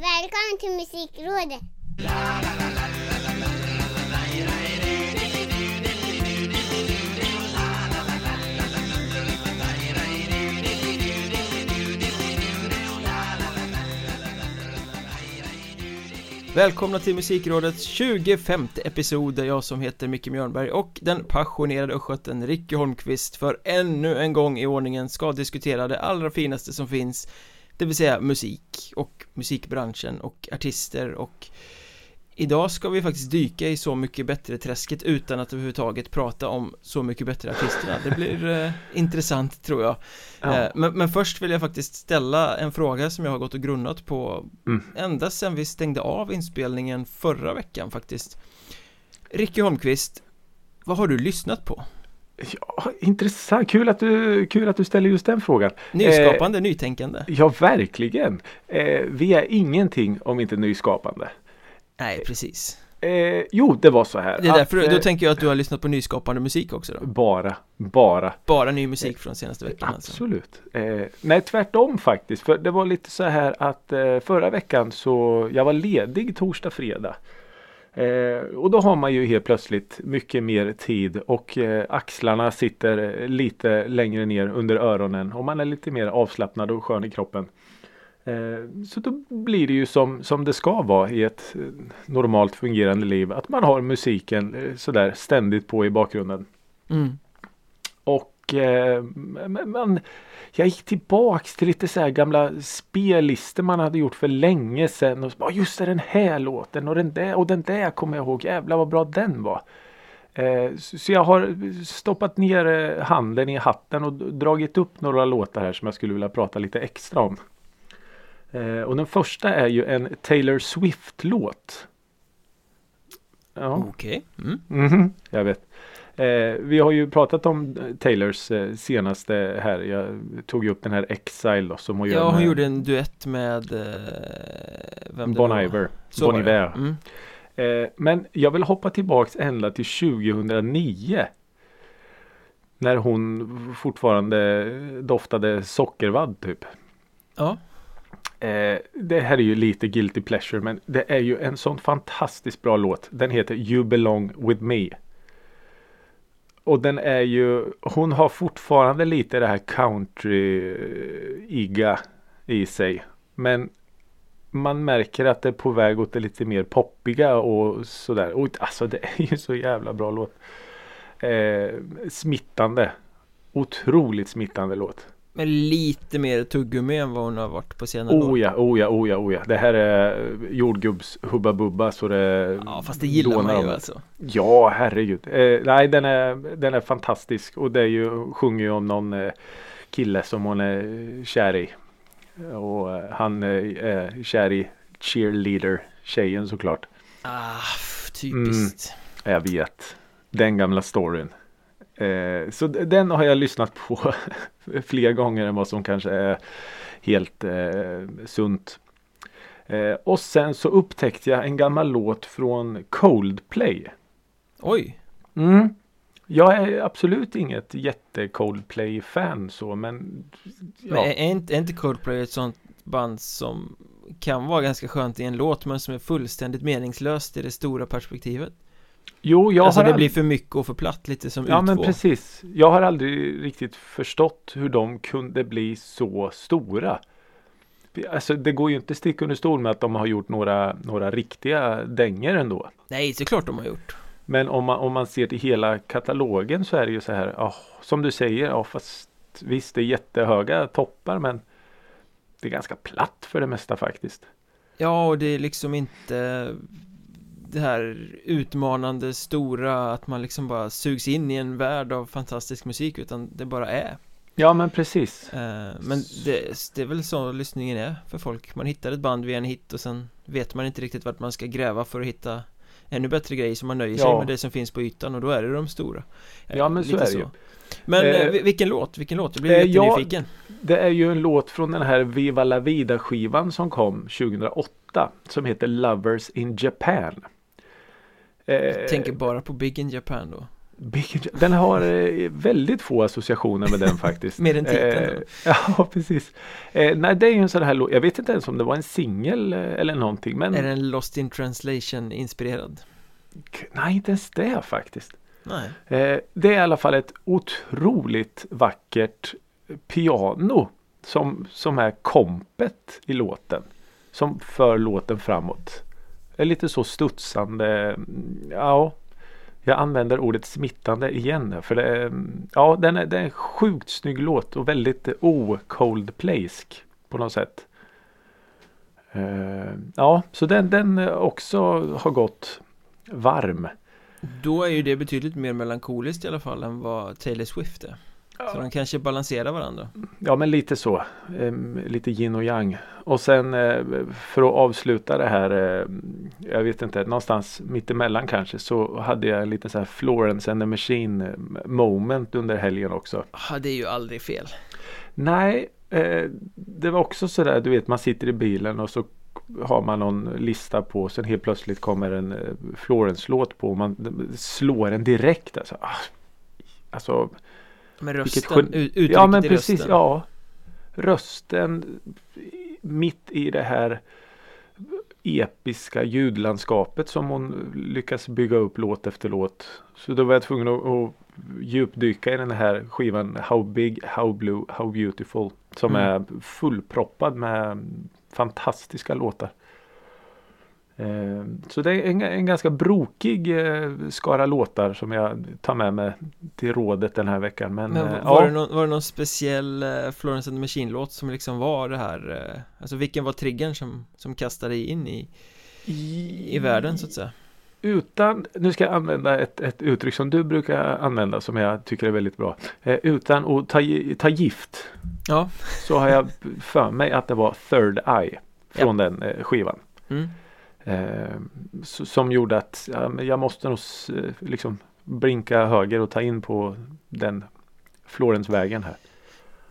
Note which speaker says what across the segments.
Speaker 1: Välkommen till Musikrådet!
Speaker 2: Välkomna till Musikrådets 25 episod där jag som heter Micke Mjörnberg och den passionerade östgöten Ricky Holmqvist för ännu en gång i ordningen ska diskutera det allra finaste som finns det vill säga musik och musikbranschen och artister och Idag ska vi faktiskt dyka i Så mycket bättre träsket utan att överhuvudtaget prata om Så mycket bättre artisterna Det blir eh, intressant tror jag
Speaker 3: Ja.
Speaker 2: eh, men, men först vill jag faktiskt ställa en fråga som jag har gått och grunnat på
Speaker 3: Mm.
Speaker 2: Ända sedan vi stängde av inspelningen förra veckan faktiskt Ricky Holmqvist Vad har du lyssnat på?
Speaker 3: Ja, intressant, kul att, du, kul att du ställer just den frågan.
Speaker 2: Nyskapande, nytänkande?
Speaker 3: Ja, verkligen. Eh, vi är ingenting om inte nyskapande.
Speaker 2: Nej, precis
Speaker 3: Eh, jo, det var så här.
Speaker 2: Det är
Speaker 3: att,
Speaker 2: därför,
Speaker 3: eh,
Speaker 2: då tänker jag att du har lyssnat på nyskapande musik också då
Speaker 3: Bara, bara.
Speaker 2: Bara ny musik från senaste veckan alltså
Speaker 3: Absolut. Eh, nej, tvärtom faktiskt. För det var lite så här att eh, förra veckan så jag var ledig torsdag, fredag. Eh, och då har man ju helt plötsligt mycket mer tid och eh, axlarna sitter eh, lite längre ner under öronen och man är lite mer avslappnad och skön i kroppen. Eh, så då blir det ju som, som det ska vara i ett eh, normalt fungerande liv. Att man har musiken eh, sådär ständigt på i bakgrunden.
Speaker 2: mm.
Speaker 3: Och eh, men- man, jag gick tillbaks till lite så här gamla spellistor man hade gjort för länge sedan. Och så bara, just det, den här låten och den där och den där kommer jag ihåg. Jävlar vad bra den var. Eh, så, så jag har stoppat ner eh, handen i hatten och dragit upp några låtar här som jag skulle vilja prata lite extra om. Eh, och den första är ju en Taylor Swift-låt. Ja.
Speaker 2: Okej mm.
Speaker 3: Mhm, jag vet. Eh, vi har ju pratat om eh, Taylors eh, senaste här. Jag tog ju upp den här Exile då, som hon gör
Speaker 2: Ja, hon gjorde en duett med eh, Vem
Speaker 3: Bon. Iver.
Speaker 2: Så
Speaker 3: Bon. Iver.
Speaker 2: mm.
Speaker 3: Eh, men jag vill hoppa tillbaks ända till 2009. När hon fortfarande doftade sockervadd typ.
Speaker 2: Ja,
Speaker 3: Eh, det här är ju lite guilty pleasure men det är ju en sån fantastiskt bra låt. Den heter You belong with me. Och den är ju, hon har fortfarande lite det här country-iga eh, i sig. Men man märker att det är på väg åt det lite mer poppiga och sådär. Och alltså det är ju så jävla bra låt. Eh, smittande. Otroligt smittande låt
Speaker 2: men lite mer tuggummi än vad hon har varit på senare år
Speaker 3: Oh ja, oh ja, oh ja, oh ja. Det här är jordgubbs hubba bubba så det
Speaker 2: Ja, fast det gillar man
Speaker 3: om
Speaker 2: ju
Speaker 3: det.
Speaker 2: alltså
Speaker 3: Ja, herregud. Eh, nej, den är, den är fantastisk och det är ju, sjunger ju om någon eh, kille som hon är kär i. Och eh, han eh, är kär i cheerleader tjejen såklart.
Speaker 2: Ah, typiskt
Speaker 3: Jag vet. Den gamla storyn. Eh, så den har jag lyssnat på fler gånger än vad som kanske är helt eh, sunt. Eh, och sen så upptäckte jag en gammal låt från Coldplay.
Speaker 2: Oj,
Speaker 3: Mm. Jag är absolut inget jätte Coldplay-fan så men
Speaker 2: men
Speaker 3: ja.
Speaker 2: är, är, inte, är inte Coldplay ett sånt band som kan vara ganska skönt i en låt men som är fullständigt meningslöst i det stora perspektivet?
Speaker 3: Jo, jag
Speaker 2: alltså
Speaker 3: har
Speaker 2: det
Speaker 3: ald-
Speaker 2: blir för mycket och för platt lite som
Speaker 3: Ja
Speaker 2: U2
Speaker 3: men precis. Jag har aldrig riktigt förstått hur de kunde bli så stora. Alltså det går ju inte stick under stol med att de har gjort några, några riktiga dänger ändå.
Speaker 2: Nej, såklart de har gjort
Speaker 3: Men om man, om man ser till hela katalogen så är det ju så här. ja, som du säger, ja, fast visst det är jättehöga toppar men det är ganska platt för det mesta faktiskt.
Speaker 2: Ja, och det är liksom inte det här utmanande stora att man liksom bara sugs in i en värld av fantastisk musik utan det bara är
Speaker 3: Ja men precis.
Speaker 2: Eh, Men det, det är väl så lyssningen är för folk Man hittar ett band vid en hit och sen vet man inte riktigt vart man ska gräva för att hitta ännu bättre grejer så man nöjer sig
Speaker 3: Ja.
Speaker 2: med det som finns på ytan och då är det de stora Eh,
Speaker 3: Ja, men så
Speaker 2: lite
Speaker 3: är det ju.
Speaker 2: Men vi- vilken låt? Vilken låt? Jag blir
Speaker 3: eh, ja,
Speaker 2: jättenyfiken
Speaker 3: Det är ju en låt från den här Viva La Vida skivan som kom 2008 som heter Lovers in Japan. Eh,
Speaker 2: Tänker bara på Big in Japan då
Speaker 3: den har eh, väldigt få associationer med den faktiskt.
Speaker 2: Mer än titeln
Speaker 3: eh, Ja, precis. Nej, det är ju en sån här låt. Jag vet inte ens om det var en singel eller någonting. Men...
Speaker 2: Är den Lost in translation inspirerad?
Speaker 3: Nej, inte ens det faktiskt.
Speaker 2: Nej.
Speaker 3: Det är i alla fall ett otroligt vackert piano som, som är kompet i låten. Som för låten framåt. Det är lite så studsande. Ja, jag använder ordet smittande igen. För det är, ja, den är, det är en sjukt snygg låt och väldigt o-coldplaysk på något sätt. Uh, ja, så den, den också har gått varm.
Speaker 2: Då är ju det betydligt mer melankoliskt i alla fall än vad Taylor Swift är. Ja. Så de kanske balanserar varandra.
Speaker 3: Ja men lite så. Um, lite yin och yang. Och sen uh, för att avsluta det här. Uh, jag vet inte, någonstans mittemellan kanske. Så hade jag en liten så här Florence and the Machine moment under helgen också.
Speaker 2: Ja det är ju aldrig fel.
Speaker 3: Nej, det var också sådär du vet man sitter i bilen och så har man någon lista på sen helt plötsligt kommer en Florence-låt på och man slår en direkt. Alltså, ah, alltså
Speaker 2: med rösten, uttrycket
Speaker 3: Ja men precis,
Speaker 2: rösten.
Speaker 3: ja. Rösten mitt i det här episka ljudlandskapet som hon lyckas bygga upp låt efter låt. Så då var jag tvungen att, att djupdyka i den här skivan How Big, How Blue, How Beautiful. Som mm. är fullproppad med fantastiska låtar. Eh, så det är en, en ganska brokig eh, skara låtar som jag tar med mig till rådet den här veckan. Men,
Speaker 2: Men
Speaker 3: eh,
Speaker 2: var,
Speaker 3: ja.
Speaker 2: det någon, var det någon speciell Florence and the Machine-låt som liksom var det här Alltså vilken var triggern som, som kastade in i, i, i världen så att säga?
Speaker 3: Utan, nu ska jag använda ett, ett uttryck som du brukar använda som jag tycker är väldigt bra. Eh, utan att ta, ta gift.
Speaker 2: Ja.
Speaker 3: Så har jag för mig att det var Third Eye från ja. den eh, skivan. Mm. Eh, som gjorde att ja, jag måste nog liksom blinka höger och ta in på den Florensvägen här.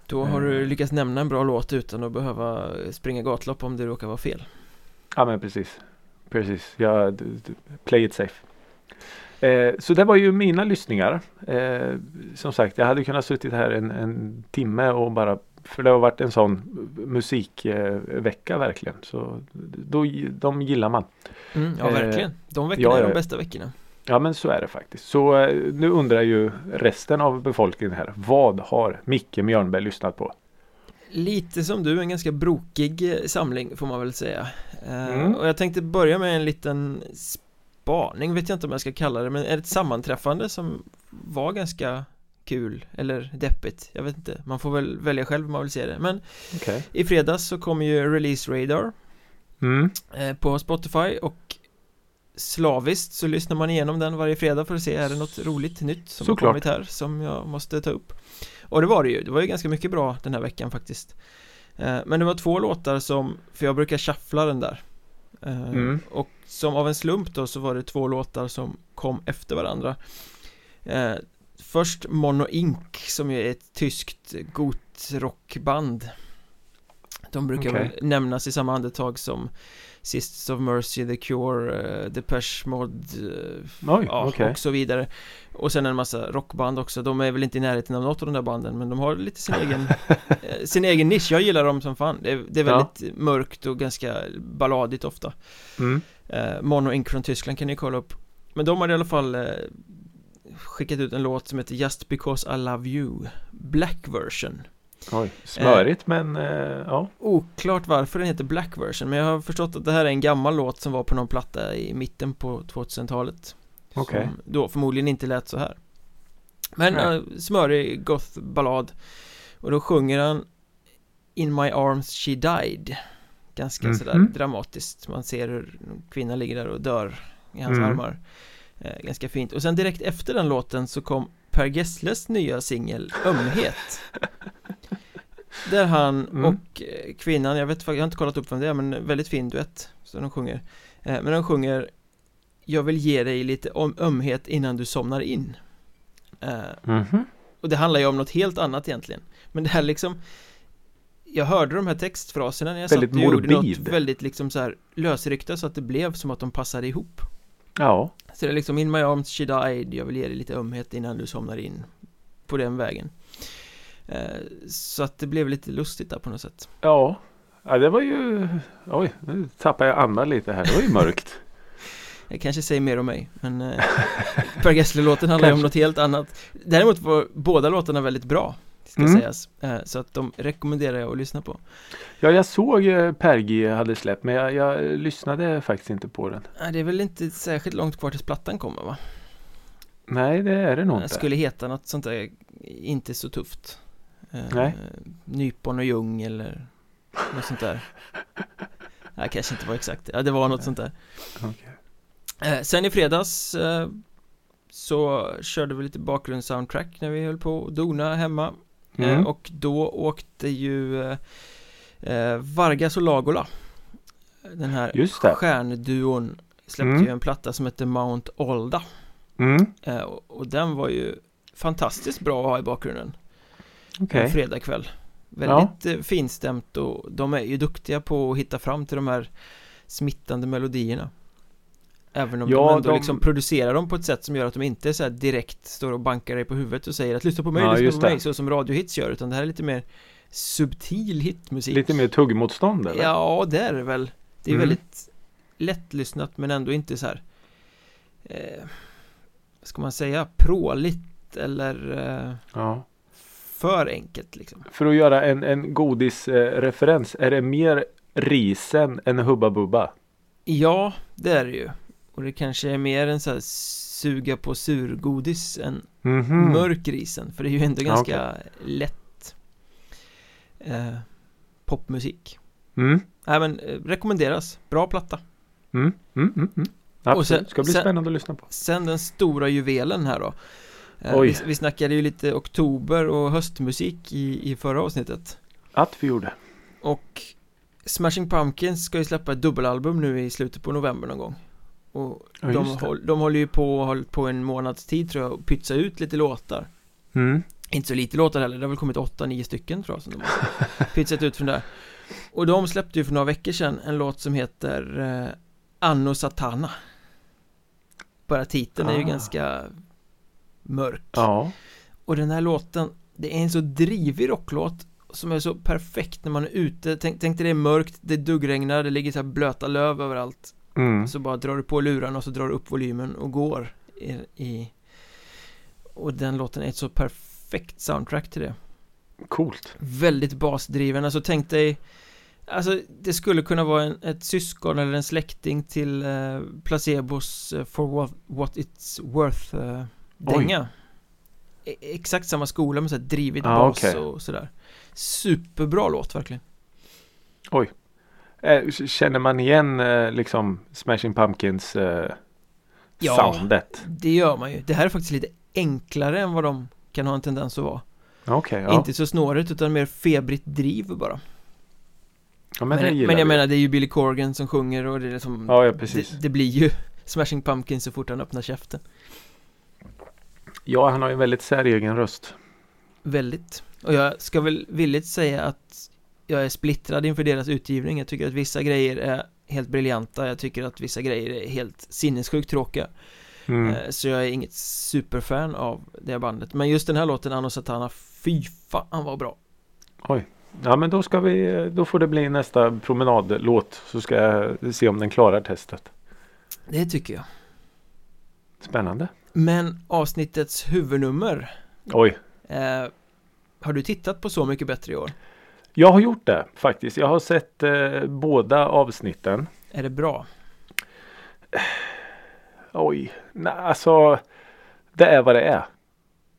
Speaker 2: Då har du eh. lyckats nämna en bra låt utan att behöva springa gatlopp om det råkar vara fel.
Speaker 3: Ja men precis. Precis, jag play it safe. Eh, så det var ju mina lyssningar. Eh, som sagt, jag hade kunnat suttit här en, en timme och bara för det har varit en sån musikvecka eh, verkligen. Så då, de gillar man.
Speaker 2: Mm, ja, verkligen. De veckorna ja, är de bästa veckorna.
Speaker 3: Ja, men så är det faktiskt. Så eh, nu undrar ju resten av befolkningen här. Vad har Micke Mjörnberg lyssnat på?
Speaker 2: Lite som du, en ganska brokig eh, samling får man väl säga. Mm. Och jag tänkte börja med en liten spaning, vet jag inte om jag ska kalla det, men ett sammanträffande som var ganska kul eller deppigt Jag vet inte, man får väl välja själv hur man vill se det Men okay. i fredags så kom ju Release Radar mm. eh, På Spotify och Slaviskt så lyssnar man igenom den varje fredag för att se är det något roligt nytt som Såklart. har kommit här som jag måste ta upp Och det var det ju, det var ju ganska mycket bra den här veckan faktiskt eh, Men det var två låtar som, för jag brukar shuffla den där eh, mm. Och som av en slump då så var det två låtar som kom efter varandra Först Mono Inc som ju är ett tyskt gotrockband De brukar okay. väl nämnas i samma andetag som Sisters of Mercy, The Cure, uh, Depeche Mode uh, ja, okay. och så vidare Och sen en massa rockband också De är väl inte i närheten av något av de där banden Men de har lite sin egen uh, Sin egen nisch, jag gillar dem som fan Det är, det är väldigt ja. mörkt och ganska balladigt ofta mm. Mono Inc från Tyskland kan ni kolla upp Men de har i alla fall skickat ut en låt som heter Just Because I Love You Black version.
Speaker 3: Oj, smörigt eh, men eh, ja.
Speaker 2: Oklart varför den heter Black version men jag har förstått att det här är en gammal låt som var på någon platta i mitten på 2000-talet Okej. Okay. Då förmodligen inte lät så här. Men eh, smörig goth ballad. Och då sjunger han In My Arms She Died. Ganska mm -hmm. sådär dramatiskt. Man ser hur en kvinna ligger där och dör i hans mm. armar Eh, ganska fint. Och sen direkt efter den låten så kom Per Gessles nya singel Ömhet. Där han mm. och eh, kvinnan, jag vet jag har inte kollat upp vem det är men väldigt fin duett Så de sjunger eh, Men de sjunger Jag vill ge dig lite om ömhet innan du somnar in mm -hmm. Och det handlar ju om något helt annat egentligen Men det här liksom Jag hörde de här textfraserna när jag
Speaker 3: väldigt
Speaker 2: satt och
Speaker 3: morbid.
Speaker 2: gjorde något väldigt liksom så här lösryckta så att det blev som att de passade ihop
Speaker 3: Ja,
Speaker 2: Så det är liksom In My Arms She Died Jag vill ge dig lite ömhet innan du somnar in På den vägen eh, Så att det blev lite lustigt där på något sätt
Speaker 3: ja. Ja, det var ju... Oj, nu tappar jag andan lite här. Det var ju mörkt.
Speaker 2: Jag kanske säger mer om mig Men eh, Per Gessle-låten handlar ju om något helt annat Däremot var båda låtarna väldigt bra Ska
Speaker 3: Mm.
Speaker 2: sägas eh, Så att de rekommenderar jag att lyssna på
Speaker 3: Ja, jag såg eh, Pergi hade släppt men jag, jag lyssnade faktiskt inte på den.
Speaker 2: Nej, Det är väl inte särskilt långt kvar tills plattan kommer va?
Speaker 3: Nej, det är det nog
Speaker 2: Den
Speaker 3: inte.
Speaker 2: skulle heta något sånt där Inte så tufft eh,
Speaker 3: Nej.
Speaker 2: Nypon och Ljung eller Något sånt där Nej, kanske inte var exakt Ja, det var något sånt där eh, Sen i fredags eh, Så körde vi lite bakgrundssoundtrack när vi höll på och dona hemma
Speaker 3: Mm.
Speaker 2: eh, Och då åkte ju eh, eh, Vargas och Lagola Den här stjärnduon Släppte
Speaker 3: Mm.
Speaker 2: ju en platta som heter Mount Olda
Speaker 3: Mm.
Speaker 2: eh, och, och den var ju Fantastiskt bra att ha i bakgrunden
Speaker 3: Okej.
Speaker 2: en fredagkväll Väldigt eh, finstämt och de är ju duktiga på att hitta fram till de här smittande melodierna Även om
Speaker 3: Ja,
Speaker 2: de ändå
Speaker 3: de-
Speaker 2: liksom producerar dem på ett sätt som gör att de inte så här direkt står och bankar dig på huvudet och säger att lyssna på mig,
Speaker 3: Ja,
Speaker 2: lyssna på mig,
Speaker 3: det.
Speaker 2: så som radiohits gör utan det här är lite mer subtil hitmusik
Speaker 3: Lite mer tuggmotstånd eller?
Speaker 2: Ja, det är det väl Det är
Speaker 3: Mm.
Speaker 2: väldigt lättlyssnat men ändå inte så här eh, Vad ska man säga? Pråligt eller eh,
Speaker 3: Ja.
Speaker 2: för enkelt liksom
Speaker 3: För att göra en, en godisreferens. är det mer risen än Hubba Bubba?
Speaker 2: Ja, det är det ju Och det kanske är mer en så här suga på surgodis än
Speaker 3: Mhm.
Speaker 2: mörk risen För det är ju ändå ganska lätt eh, Popmusik
Speaker 3: Mm.
Speaker 2: Nej men eh, rekommenderas, bra platta
Speaker 3: Mm. Mm. Mm. Mm. Absolut.
Speaker 2: sen-
Speaker 3: Ska bli
Speaker 2: sen-
Speaker 3: spännande att lyssna på.
Speaker 2: Sen den stora juvelen här då eh,
Speaker 3: Oj.
Speaker 2: vi, vi snackade ju lite oktober och höstmusik i, i förra avsnittet
Speaker 3: Att vi gjorde.
Speaker 2: Och Smashing Pumpkins ska ju släppa ett dubbelalbum nu i slutet på november någon gång Och
Speaker 3: Ja,
Speaker 2: de, håll, de håller ju på, hållit på en månads tid tror jag och pytsa ut lite låtar.
Speaker 3: Mm.
Speaker 2: Inte så lite låtar heller, det har väl kommit 8-9 stycken tror jag som de har pytsat ut från där. Och de släppte ju för några veckor sedan en låt som heter eh, Anno Satana. Bara titeln är ju
Speaker 3: Ah.
Speaker 2: ganska mörk.
Speaker 3: Ja.
Speaker 2: Och den här låten, det är en så drivig rocklåt som är så perfekt när man är ute. Tänk, tänk dig det är mörkt, det duggregnar, det ligger så här blöta löv överallt
Speaker 3: Mm.
Speaker 2: Så bara drar du på lurarna och så drar du upp volymen och går i, i Och den låten är ett så perfekt soundtrack till det.
Speaker 3: Coolt.
Speaker 2: Väldigt basdriven, alltså tänk dig Alltså det skulle kunna vara en, ett syskon eller en släkting till eh, Placebos eh, For what, what It's Worth eh, dänga. E Exakt samma skola med så här drivigt
Speaker 3: Ah,
Speaker 2: bas
Speaker 3: okej.
Speaker 2: och sådär. Superbra låt verkligen.
Speaker 3: Eh, känner man igen eh, liksom Smashing Pumpkins eh,
Speaker 2: Ja.
Speaker 3: soundet?
Speaker 2: Det gör man ju, det här är faktiskt lite enklare än vad de kan ha en tendens att vara
Speaker 3: Okej, ja.
Speaker 2: Inte så snårigt utan mer febrigt driv bara
Speaker 3: ja. Men,
Speaker 2: Men, men, jag
Speaker 3: vi.
Speaker 2: menar det är ju Billy Corgan som sjunger och det är liksom
Speaker 3: Ja, ja,
Speaker 2: det, det blir ju Smashing Pumpkins så fort han öppnar käften
Speaker 3: Ja, han har ju en väldigt säregen röst.
Speaker 2: Väldigt Och jag ska väl villigt säga att Jag är splittrad inför deras utgivning. Jag tycker att vissa grejer är helt briljanta. Jag tycker att vissa grejer är helt sinnessjukt tråkiga.
Speaker 3: Mm.
Speaker 2: Eh, Så jag är inget superfan av det bandet. Men just den här låten, Anno Satana, fy fan vad bra.
Speaker 3: Ja, men då ska vi, då får det bli nästa promenadlåt. Så ska jag se om den klarar testet.
Speaker 2: Det tycker jag.
Speaker 3: Spännande.
Speaker 2: Men avsnittets huvudnummer
Speaker 3: Oj,
Speaker 2: eh, Har du tittat på Så mycket bättre i år?
Speaker 3: Jag har gjort det faktiskt. Jag har sett eh, båda avsnitten.
Speaker 2: Är det bra?
Speaker 3: Oj, nej alltså det är vad det är.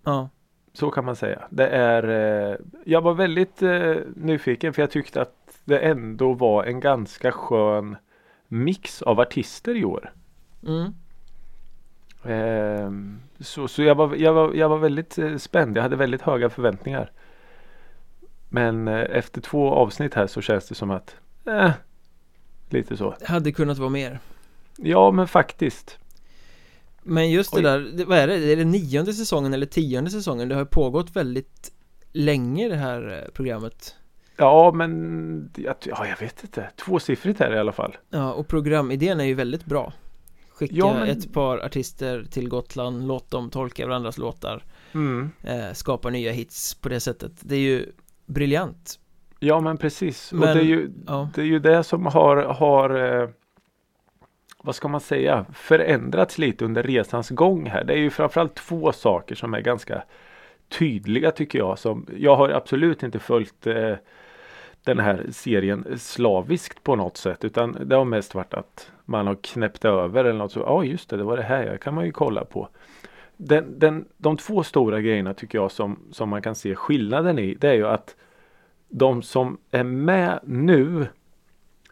Speaker 2: Ja
Speaker 3: Så kan man säga. Det är, eh, jag var väldigt eh, nyfiken för jag tyckte att det ändå var en ganska skön mix av artister i år.
Speaker 2: mm.
Speaker 3: Eh, så så jag, var, jag, var, jag var väldigt eh, spänd. Jag hade väldigt höga förväntningar. Men eh, efter två avsnitt här så känns det som att eh, lite så.
Speaker 2: Det hade kunnat vara mer
Speaker 3: Ja men faktiskt.
Speaker 2: Men just det
Speaker 3: Oj.
Speaker 2: där, det, vad är det? Är det nionde säsongen eller tionde säsongen? Det har ju pågått väldigt länge det här eh, programmet
Speaker 3: Ja men ja, jag vet inte. Tvåsiffrigt här i alla fall.
Speaker 2: Ja, och programidén är ju väldigt bra Skicka
Speaker 3: Ja, men-
Speaker 2: ett par artister till Gotland, låt dem tolka varandras låtar
Speaker 3: Mm.
Speaker 2: eh, Skapa nya hits på det sättet Det är ju briljant
Speaker 3: Ja men precis. och
Speaker 2: Men-
Speaker 3: det är, ju,
Speaker 2: Ja,
Speaker 3: det är ju det som har, har eh, vad ska man säga, förändrats lite under resans gång här. Det är ju framförallt två saker som är ganska tydliga tycker jag. Som, jag har absolut inte följt eh, den här serien slaviskt på något sätt. Utan det har mest varit att man har knäppt över eller något så. Ja just det, det var det här. Det kan man ju kolla på. Den, den, de två stora grejerna tycker jag som, som man kan se skillnaden i. Det är ju att de som är med nu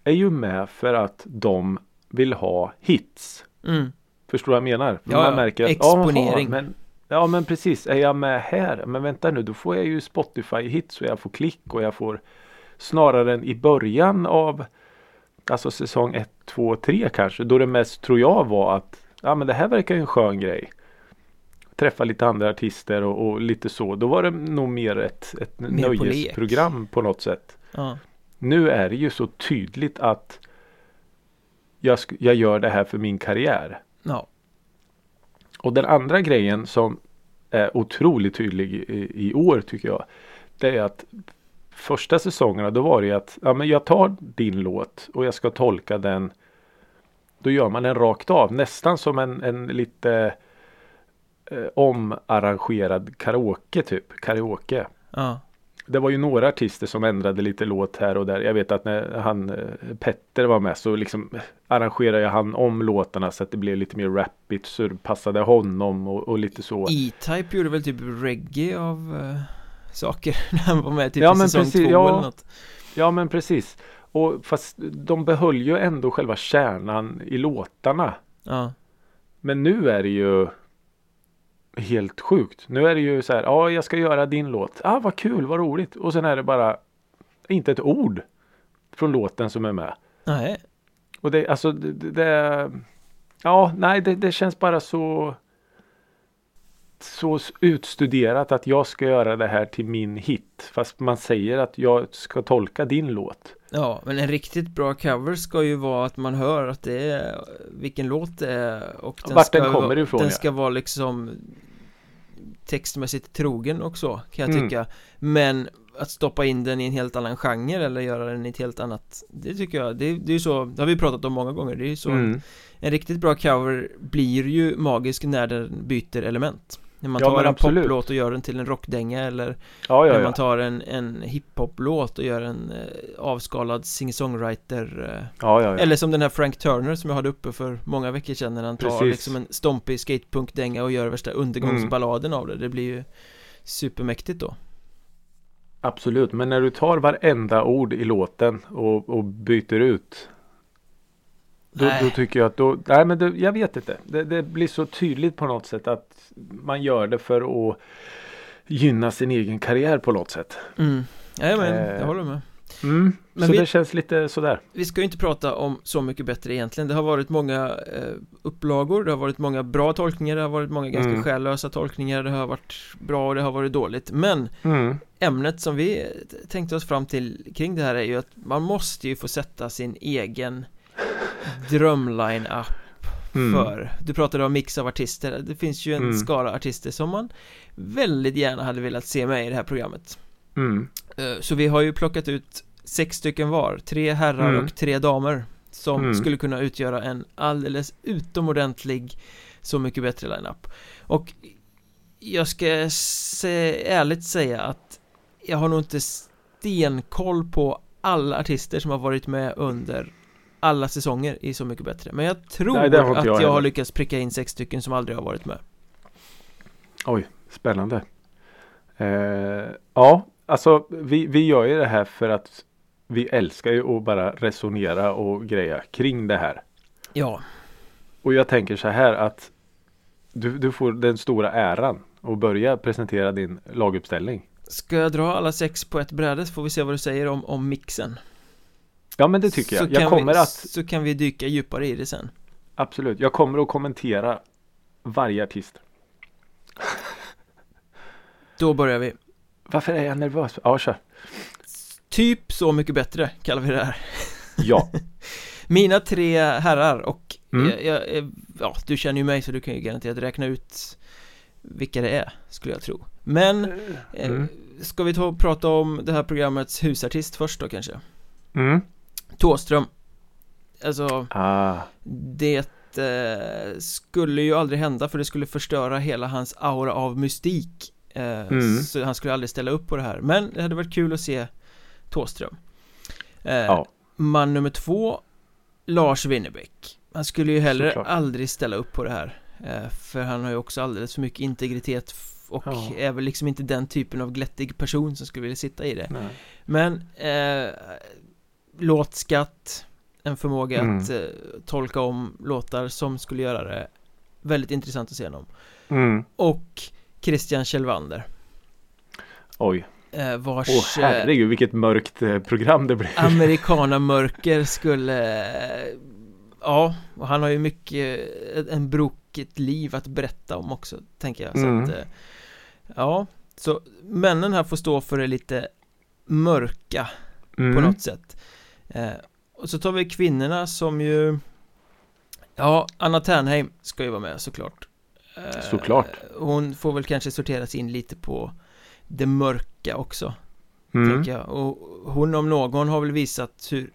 Speaker 3: är ju med för att de vill ha hits.
Speaker 2: mm.
Speaker 3: Förstår du vad jag menar?
Speaker 2: Ja,
Speaker 3: man
Speaker 2: ja.
Speaker 3: märker att,
Speaker 2: Exponering.
Speaker 3: men, ja men precis, är jag med här? Men vänta nu, då får jag ju Spotify hits och jag får klick och jag får snarare än i början av alltså säsong 1, 2, 3 kanske. Då det mest tror jag var att ja men det här verkar ju en skön grej. Träffa lite andra artister och, och lite så. Då var det nog mer ett, ett
Speaker 2: Mer på
Speaker 3: nöjesprogram på något sätt.
Speaker 2: ja.
Speaker 3: Nu är det ju så tydligt att jag, jag gör det här för min karriär.
Speaker 2: ja.
Speaker 3: Och den andra grejen som är otroligt tydlig i, i år tycker jag. Det är att första säsongerna då var det att ja, men jag tar din låt och jag ska tolka den. Då gör man den rakt av nästan som en, en lite eh, omarrangerad karaoke typ. Karaoke.
Speaker 2: ja.
Speaker 3: Det var ju några artister som ändrade lite låt här och där. Jag vet att när han eh, Petter var med så liksom arrangerade han om låtarna så att det blev lite mer rappigt så det passade honom och, och lite så.
Speaker 2: E-Type gjorde väl typ reggae av eh, saker när han var med typ
Speaker 3: Ja,
Speaker 2: i säsong
Speaker 3: precis,
Speaker 2: två
Speaker 3: ja.
Speaker 2: eller något
Speaker 3: Ja men precis. Och fast de behöll ju ändå själva kärnan i låtarna.
Speaker 2: Ja,
Speaker 3: Men nu är det ju helt sjukt. Nu är det ju så här, ja jag ska göra din låt. Ah vad kul, vad roligt. Och sen är det bara inte ett ord från låten som är med.
Speaker 2: nej
Speaker 3: Och det, alltså det, det- Ja, nej det, det känns bara så så utstuderat att jag ska göra det här till min hit. Fast man säger att jag ska tolka din låt.
Speaker 2: Ja, men en riktigt bra cover ska ju vara att man hör att det är vilken låt det är och den
Speaker 3: Vart
Speaker 2: ska
Speaker 3: den kommer ifrån,
Speaker 2: Den
Speaker 3: ja.
Speaker 2: ska vara liksom textmässigt trogen också kan jag
Speaker 3: Mm.
Speaker 2: tycka Men att stoppa in den i en helt annan genre eller göra den i ett helt annat Det tycker jag, det, det är ju så, det har vi pratat om många gånger, det är ju så
Speaker 3: Mm.
Speaker 2: En riktigt bra cover blir ju magisk när den byter element När man
Speaker 3: Ja,
Speaker 2: tar en
Speaker 3: absolut.
Speaker 2: poplåt och gör den till en rockdänga eller
Speaker 3: Ja, ja,
Speaker 2: när man tar en, en hiphop-låt och gör en eh, avskalad singer-songwriter eh. Eller som den här Frank Turner som jag hade uppe för många veckor sedan när han tar
Speaker 3: Precis.
Speaker 2: liksom en stompig skatepunk-dänga och gör värsta undergångsballaden av det Det blir ju supermäktigt då
Speaker 3: Absolut, men när du tar varenda ord i låten och, och byter ut då, då tycker jag att då, nej men det, jag vet inte. Det, det blir så tydligt på något sätt att man gör det för att gynna sin egen karriär på något sätt.
Speaker 2: mm. Ja, men
Speaker 3: Eh,
Speaker 2: jag håller med
Speaker 3: Mm.
Speaker 2: Men
Speaker 3: så
Speaker 2: vi-
Speaker 3: det känns lite sådär.
Speaker 2: Vi ska ju inte prata om så mycket bättre egentligen Det har varit många eh, upplagor Det har varit många bra tolkningar Det har varit många ganska
Speaker 3: Mm.
Speaker 2: själlösa tolkningar Det har varit bra och det har varit dåligt Men
Speaker 3: Mm.
Speaker 2: ämnet som vi tänkte oss fram till kring det här är ju att man måste ju få sätta sin egen drömline-up
Speaker 3: Mm.
Speaker 2: för Du pratade om mix av artister Det finns ju en
Speaker 3: Mm.
Speaker 2: skala artister som man väldigt gärna hade velat se med i det här programmet
Speaker 3: Mm.
Speaker 2: Eh, Så vi har ju plockat ut sex stycken var Tre herrar
Speaker 3: Mm.
Speaker 2: och tre damer Som
Speaker 3: Mm.
Speaker 2: skulle kunna utgöra en alldeles utomordentlig Så mycket bättre line-up Och Jag ska se, ärligt säga att Jag har nog inte stenkoll på alla artister som har varit med under alla säsonger i Så mycket bättre Men jag tror
Speaker 3: Nej, inte
Speaker 2: att
Speaker 3: jag
Speaker 2: jag, har lyckats pricka in sex stycken som aldrig har varit med
Speaker 3: Oj, spännande. Eh, ja, alltså vi, vi gör ju det här för att vi älskar ju att bara resonera och greja kring det här.
Speaker 2: Ja,
Speaker 3: Och jag tänker så här att du, du får den stora äran att börja presentera din laguppställning.
Speaker 2: ska jag dra alla sex på ett bräde så får vi se vad du säger om, om mixen
Speaker 3: Ja men det tycker jag.
Speaker 2: Så
Speaker 3: Jag
Speaker 2: kan
Speaker 3: kommer
Speaker 2: vi,
Speaker 3: att
Speaker 2: Så kan vi dyka djupare i det sen
Speaker 3: absolut. Jag kommer att kommentera varje artist.
Speaker 2: Då börjar vi
Speaker 3: Varför är jag nervös? Ja, kör.
Speaker 2: Typ Så mycket bättre kallar vi det här
Speaker 3: Ja.
Speaker 2: Mina tre herrar och
Speaker 3: Mm.
Speaker 2: jag, jag, jag- ja, du känner ju mig så du kan ju garanterat räkna ut vilka det är, skulle jag tro Men, eh,
Speaker 3: Mm.
Speaker 2: ska vi ta och prata om det här programmets husartist först då kanske?
Speaker 3: Mm.
Speaker 2: Thåström Alltså,
Speaker 3: Ah.
Speaker 2: det eh, skulle ju aldrig hända för det skulle förstöra hela hans aura av mystik eh,
Speaker 3: Mm.
Speaker 2: Så han skulle aldrig ställa upp på det här Men det hade varit kul att se Thåström eh,
Speaker 3: Ja.
Speaker 2: Man nummer två Lars Winnerbäck Han skulle ju heller
Speaker 3: Såklart.
Speaker 2: aldrig ställa upp på det här eh, För han har ju också alldeles för mycket integritet Och
Speaker 3: Ja.
Speaker 2: är väl liksom inte den typen av glättig person som skulle vilja sitta i det
Speaker 3: Nej.
Speaker 2: Men eh, Låtskatt En förmåga
Speaker 3: Mm.
Speaker 2: att eh, tolka om låtar som skulle göra det Väldigt intressant att se honom
Speaker 3: Mm.
Speaker 2: Och Christian Kjellvander
Speaker 3: Oj.
Speaker 2: eh, Vars
Speaker 3: Åh
Speaker 2: eh,
Speaker 3: herregud vilket mörkt eh, program det blev.
Speaker 2: Amerikanamörker skulle eh, Ja, och han har ju mycket eh, En brokigt liv att berätta om också Tänker jag så
Speaker 3: Mm.
Speaker 2: att, eh, Ja, så männen här får stå för det lite Mörka
Speaker 3: Mm.
Speaker 2: på något sätt eh, Och så tar vi kvinnorna som ju Ja, Anna Ternheim ska ju vara med såklart Eh,
Speaker 3: Såklart.
Speaker 2: Hon får väl kanske sorteras in lite på Det mörka också
Speaker 3: Mm.
Speaker 2: tänker jag Och hon om någon har väl visat hur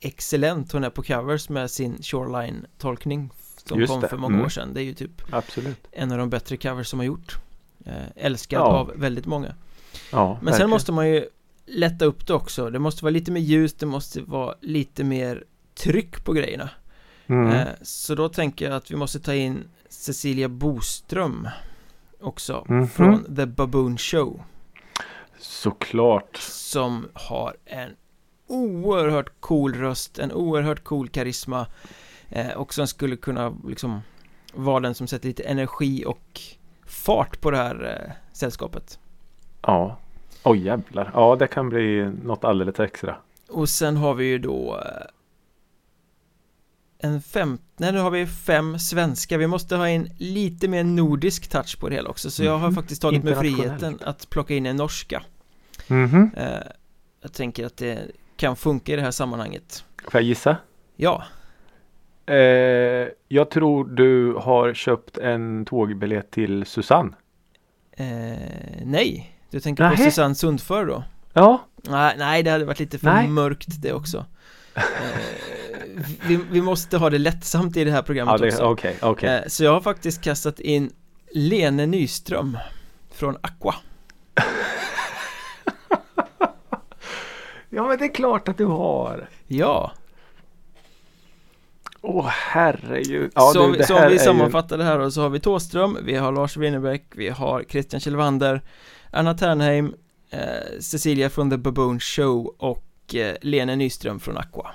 Speaker 2: Excellent hon är på covers med sin Shoreline-tolkning Som
Speaker 3: Just
Speaker 2: kom
Speaker 3: det,
Speaker 2: för många
Speaker 3: mm.
Speaker 2: år sedan Det är ju typ
Speaker 3: Absolut.
Speaker 2: en av de bättre covers som har gjort eh, Älskad
Speaker 3: Ja.
Speaker 2: av väldigt många
Speaker 3: Ja,
Speaker 2: Men sen
Speaker 3: verkligen.
Speaker 2: måste man ju lätta upp det också Det måste vara lite mer ljus, det måste vara lite mer tryck på grejerna
Speaker 3: Mm.
Speaker 2: eh, Så då tänker jag att vi måste ta in Cecilia Boström också
Speaker 3: Mhm.
Speaker 2: från The Baboon Show
Speaker 3: Såklart.
Speaker 2: Som har en oerhört cool röst, en oerhört cool karisma eh, och som skulle kunna liksom vara den som sätter lite energi och fart på det här eh, sällskapet.
Speaker 3: Ja. Oj jävlar. Ja det kan bli något alldeles extra.
Speaker 2: Och sen har vi ju då eh, en fem, nej nu har vi fem svenska, vi måste ha in lite mer nordisk touch på det hela också så jag har
Speaker 3: Mhm.
Speaker 2: faktiskt tagit mig friheten att plocka in en norska eh, Jag tänker att det kan funka i det här sammanhanget
Speaker 3: Får jag gissa?
Speaker 2: Ja,
Speaker 3: Eh, jag tror du har köpt en tågbiljett till Susanne.
Speaker 2: eh, nej Du tänker på
Speaker 3: Nähä.
Speaker 2: Susanne Sundför då?
Speaker 3: Ja.
Speaker 2: Nej, nej, det hade varit lite för
Speaker 3: Nej.
Speaker 2: mörkt det också eh, vi, vi måste ha det lättsamt i det här
Speaker 3: Ja
Speaker 2: programmet
Speaker 3: det
Speaker 2: också
Speaker 3: okej okej.
Speaker 2: Eh, Så jag har faktiskt kastat in Lene Nyström Från Aqua
Speaker 3: Ja men det är klart att du har.
Speaker 2: Ja,
Speaker 3: Åh herregud. Ja,
Speaker 2: så,
Speaker 3: du,
Speaker 2: så om vi
Speaker 3: är ju-
Speaker 2: sammanfattar det här då så har vi Thåström, vi har Lars Winnerbäck, vi har Christian Kjellvander Anna Ternheim eh, Cecilia från The Baboon Show och eh, Lene Nyström från Aqua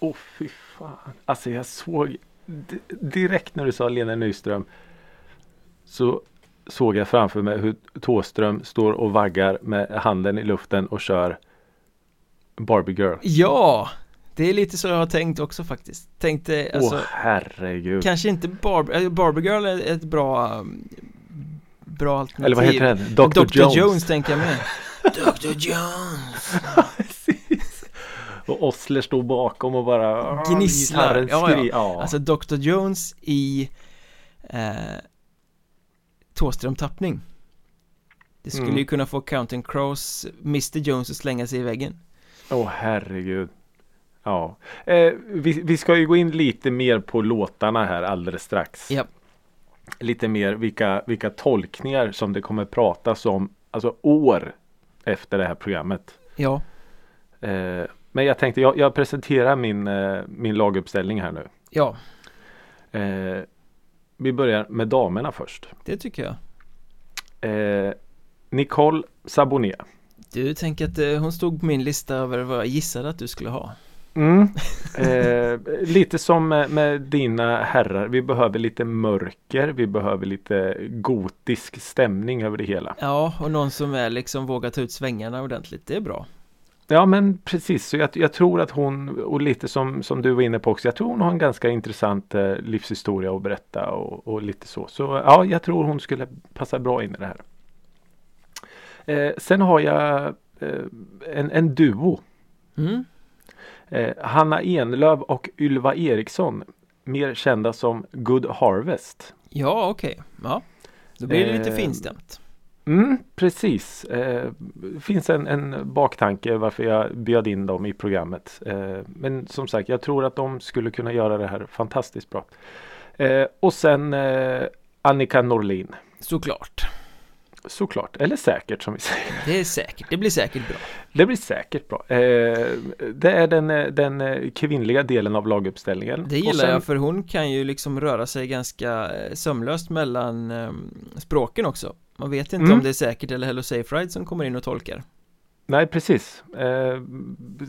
Speaker 3: Åh fy fan. Alltså jag såg direkt när du sa Lena Nyström. Så såg jag framför mig hur Tåström står och vaggar med handen i luften och kör Barbie Girl.
Speaker 2: Ja! Det är lite så jag har tänkt också faktiskt Tänkte alltså
Speaker 3: Åh herregud.
Speaker 2: Kanske inte Barbie, äh, Barbie Girl är ett bra um, Bra alternativ
Speaker 3: Eller vad heter den? Dr.
Speaker 2: Dr.
Speaker 3: Jones.
Speaker 2: Jones. tänker jag med Dr. Jones.
Speaker 3: Och Osler står bakom och bara ah,
Speaker 2: Gnisslar. Ja, ja.
Speaker 3: ja.
Speaker 2: Alltså Dr. Jones i eh, Thåström-tappning Det skulle
Speaker 3: Mm.
Speaker 2: ju kunna få Counting Crows Mr. Jones att slänga sig i väggen
Speaker 3: Åh herregud. Ja. Eh, vi, vi ska ju gå in lite mer på låtarna här alldeles strax.
Speaker 2: Ja.
Speaker 3: Lite mer vilka, vilka tolkningar som det kommer pratas om. Alltså år efter det här programmet.
Speaker 2: Ja,
Speaker 3: Eh, men jag tänkte jag, jag presenterar min, eh, min laguppställning här nu.
Speaker 2: ja,
Speaker 3: Eh, vi börjar med damerna först.
Speaker 2: det tycker jag
Speaker 3: Eh, Nicole Saboné.
Speaker 2: Du tänker att eh, hon stod på min lista över vad jag gissade att du skulle ha
Speaker 3: Mm. Eh, lite som med, med dina herrar. Vi behöver lite mörker. Vi behöver lite gotisk stämning över det hela.
Speaker 2: Ja, och någon som är liksom vågar ta ut svängarna ordentligt, det är bra
Speaker 3: Ja men precis. Så jag, jag tror att hon och lite som, som du var inne på också. Jag tror hon har en ganska intressant eh, livshistoria att berätta och, och lite så. Så ja, jag tror hon skulle passa bra in i det här. Eh, sen har jag eh, en, en duo.
Speaker 2: mm.
Speaker 3: Eh, Hanna Enlöv och Ylva Eriksson. Mer kända som Good Harvest.
Speaker 2: Ja, okej. Ja. Då blir det lite
Speaker 3: Eh,
Speaker 2: finstämt.
Speaker 3: Mm, precis. Eh, finns en, en baktanke varför jag bjöd in dem i programmet. Eh, men som sagt, jag tror att de skulle kunna göra det här fantastiskt bra. Eh, och sen eh, Annika Norlin.
Speaker 2: Såklart.
Speaker 3: Såklart, eller säkert som vi säger.
Speaker 2: Det är säkert. Det blir säkert bra.
Speaker 3: Det blir säkert bra. Eh, det är den, eh, den eh, kvinnliga delen av laguppställningen.
Speaker 2: Det gillar
Speaker 3: sen-
Speaker 2: jag för hon kan ju liksom röra sig ganska sömlöst mellan eh, språken också. Man vet inte
Speaker 3: Mm.
Speaker 2: om det är säkert eller Hello Safe Ride som kommer in och tolkar.
Speaker 3: Nej, precis.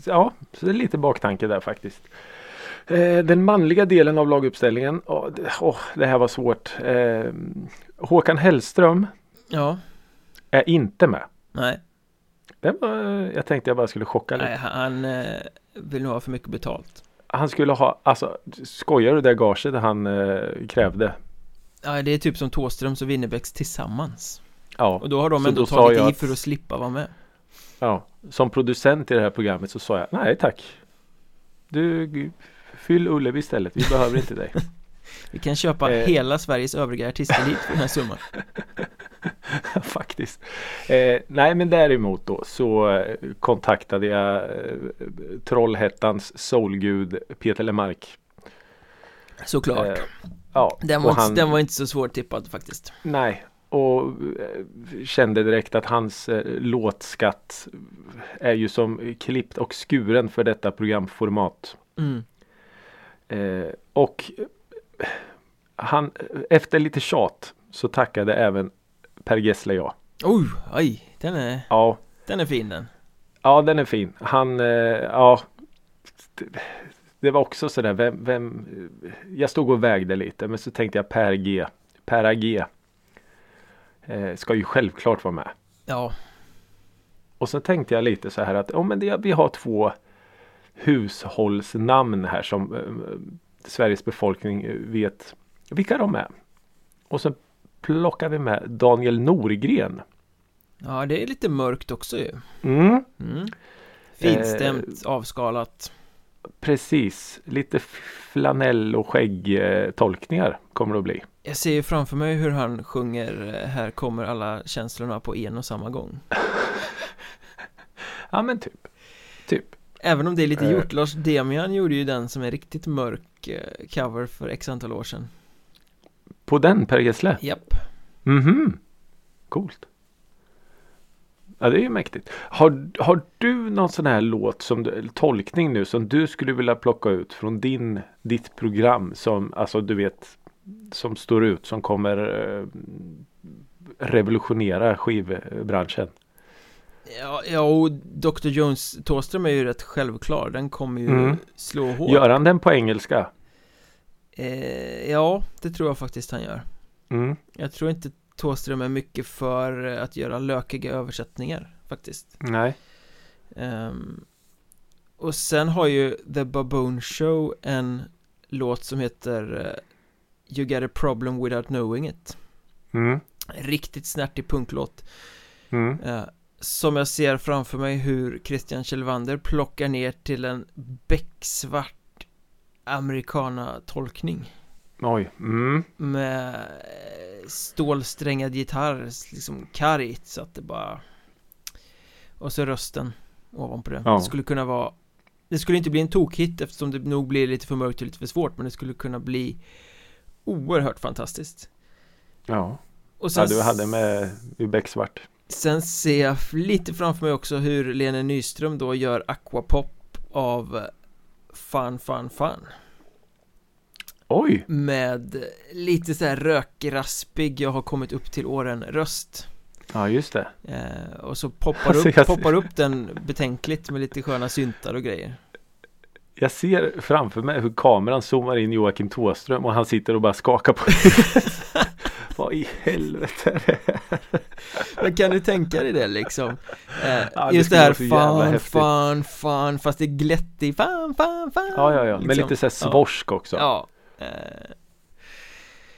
Speaker 3: Ja, så det är lite baktanke där faktiskt. Den manliga delen av laguppställningen. Åh, det, här var svårt. Håkan Hellström
Speaker 2: Ja,
Speaker 3: är inte med.
Speaker 2: nej,
Speaker 3: Det var, jag tänkte jag bara skulle chocka lite.
Speaker 2: nej han eh, vill nog ha för mycket betalt.
Speaker 3: Han skulle ha, alltså skojar du det gaget han eh, krävde?
Speaker 2: Ja, det är typ som Thåströms och Winnerbäcks tillsammans.
Speaker 3: Ja,
Speaker 2: Och då har de
Speaker 3: Så
Speaker 2: ändå tagit i
Speaker 3: att-
Speaker 2: för att slippa vara med.
Speaker 3: ja. Som producent i det här programmet så sa jag nej tack. Du fyll Ullevi istället. Vi behöver inte dig.
Speaker 2: Vi kan köpa
Speaker 3: Eh.
Speaker 2: hela Sveriges övriga artistelit för den här summan.
Speaker 3: Faktiskt. Eh, nej men däremot då så eh, kontaktade jag eh, Trollhättans soulgud Peter Lemark.
Speaker 2: Såklart.
Speaker 3: Eh, ja,
Speaker 2: den, var inte,
Speaker 3: han-
Speaker 2: den var inte så svårtippad faktiskt.
Speaker 3: Nej, och eh, kände direkt att hans låtskatt är ju som klippt och skuren för detta programformat.
Speaker 2: Mm.
Speaker 3: Eh, och han, efter lite tjat så tackade även Per Gessle ja.
Speaker 2: Oj, oj, den är,
Speaker 3: Ja,
Speaker 2: den är fin den.
Speaker 3: ja den är fin. Han, eh, ja. Det, var också sådär, vem, vem, jag stod och vägde lite men så tänkte jag Per G, Per AG eh, ska ju självklart vara med.
Speaker 2: Ja,
Speaker 3: Och så tänkte jag lite så här att oh, men det, vi har två hushållsnamn här som eh, Sveriges befolkning vet vilka de är. Och så plockar vi med Daniel Norgren.
Speaker 2: ja det är lite mörkt också ju.
Speaker 3: Mm,
Speaker 2: Mm. Finstämt, avskalat.
Speaker 3: precis, lite flanell och skäggtolkningar kommer det att bli.
Speaker 2: Jag ser ju framför mig hur han sjunger eh, Här kommer alla känslorna på en och samma gång.
Speaker 3: Ja men typ. Typ.
Speaker 2: Även om det är lite
Speaker 3: Eh.
Speaker 2: gjort. Lars Demian gjorde ju den som är riktigt mörk eh, cover för x antal år sedan.
Speaker 3: På den Per Gessle.
Speaker 2: Japp.
Speaker 3: Mhm. Coolt. Ja det är ju mäktigt. Har, har du någon sån här låt som du, tolkning nu som du skulle vilja plocka ut från din, ditt program som alltså du vet som står ut som kommer eh, revolutionera skivbranschen?
Speaker 2: Ja, ja och Dr. Jones Thåström är ju rätt självklar. Den kommer ju
Speaker 3: Mm.
Speaker 2: slå hårt.
Speaker 3: Gör han den på engelska?
Speaker 2: Eh, ja, det tror jag faktiskt han gör.
Speaker 3: Mm.
Speaker 2: Jag tror inte Thåström är mycket för att göra lökiga översättningar faktiskt.
Speaker 3: Nej.
Speaker 2: Ehm, och sen har ju The Baboon Show en låt som heter eh, You Got A Problem Without Knowing It.
Speaker 3: Mm.
Speaker 2: Riktigt snärtig punklåt.
Speaker 3: Mm.
Speaker 2: Eh, som jag ser framför mig hur Christian Kjellvander plockar ner till en becksvart americana-tolkning
Speaker 3: Oj. Mm.
Speaker 2: med eh, stålsträngad gitarr, liksom kargt så att det bara och så rösten ovanpå det.
Speaker 3: Ja.
Speaker 2: Det skulle kunna vara det skulle inte bli en tokhit eftersom det nog blir lite för mörkt och lite för svårt men det skulle kunna bli oerhört fantastiskt.
Speaker 3: Ja.
Speaker 2: Och sen
Speaker 3: ja, du hade med becksvart.
Speaker 2: Sen ser jag lite framför mig också hur Lene Nyström då gör aquapop av Fun Fun Fun
Speaker 3: Oj.
Speaker 2: Med lite så här rökraspig Jag har kommit upp till åren röst
Speaker 3: Ja just det.
Speaker 2: eh, Och så poppar,
Speaker 3: Alltså,
Speaker 2: upp,
Speaker 3: jag-
Speaker 2: poppar upp den betänkligt med lite sköna syntar och grejer
Speaker 3: Jag ser framför mig hur kameran zoomar in Joakim Tåström och han sitter och bara skakar på. Vad i helvete är det här?
Speaker 2: Men kan du tänka dig det liksom? Eh,
Speaker 3: Ja, det
Speaker 2: just det här
Speaker 3: häftigt.
Speaker 2: fun, fun Fast det är glättig fun, fun, fun
Speaker 3: Ja, ja, ja. Men
Speaker 2: liksom.
Speaker 3: lite så här svorsk också.
Speaker 2: Ja eh,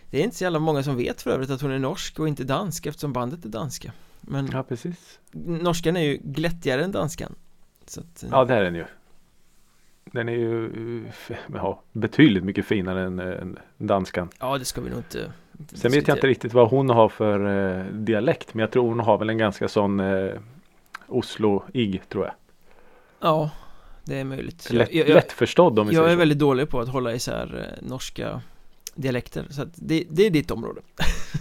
Speaker 2: Det är inte så jävla många som vet för övrigt att hon är norsk och inte dansk eftersom bandet är danska Men
Speaker 3: Ja, precis.
Speaker 2: norskan är ju glättigare än danskan att, eh,
Speaker 3: Ja, det är den ju. Den är ju eh, ja, betydligt mycket finare än, än danskan.
Speaker 2: Ja, det ska vi nog inte
Speaker 3: Sen vet jag inte riktigt vad hon har för eh, dialekt. Men jag tror hon har väl en ganska sån eh, Oslo-ig tror jag.
Speaker 2: Ja, det är möjligt.
Speaker 3: Lätt,
Speaker 2: jag, jag,
Speaker 3: lättförstådd om vi
Speaker 2: jag
Speaker 3: säger
Speaker 2: är
Speaker 3: så.
Speaker 2: väldigt dålig på att hålla isär eh, norska dialekter. Så att det, det är ditt område.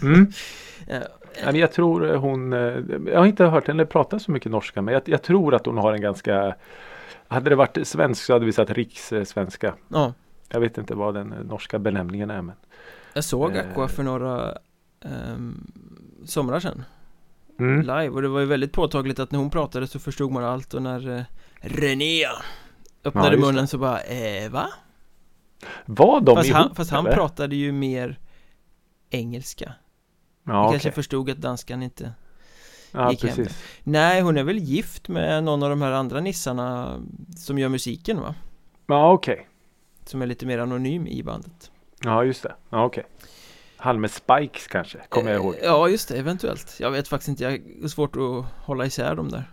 Speaker 3: Mm.
Speaker 2: Eh,
Speaker 3: Ja, men jag tror eh, hon, eh, jag har inte hört henne prata så mycket norska men jag, jag tror att hon har en ganska Hade det varit svensk så hade vi sagt rikssvenska.
Speaker 2: Ja,
Speaker 3: Jag vet inte vad den eh, norska benämningen är men
Speaker 2: jag såg
Speaker 3: Eh.
Speaker 2: Aqua för några ehm, somrar sedan.
Speaker 3: mm.
Speaker 2: live och det var ju väldigt påtagligt att när hon pratade så förstod man allt och när eh, Renea öppnade
Speaker 3: Ja,
Speaker 2: munnen så bara eh, va?
Speaker 3: Var de
Speaker 2: Fast
Speaker 3: ihop?
Speaker 2: han, fast han
Speaker 3: eller?
Speaker 2: pratade ju mer engelska
Speaker 3: Ja,
Speaker 2: Jag
Speaker 3: okej.
Speaker 2: kanske förstod att danskan inte
Speaker 3: ja
Speaker 2: gick hem
Speaker 3: precis.
Speaker 2: Nej, hon är väl gift med någon av de här andra nissarna som gör musiken va?
Speaker 3: Ja okej.
Speaker 2: Som är lite mer anonym i bandet
Speaker 3: Ja just det. Ja okej. Han med Spikes kanske, kommer jag ihåg.
Speaker 2: Eh, Ja, just det, eventuellt Jag vet faktiskt inte, jag har svårt att hålla isär dem där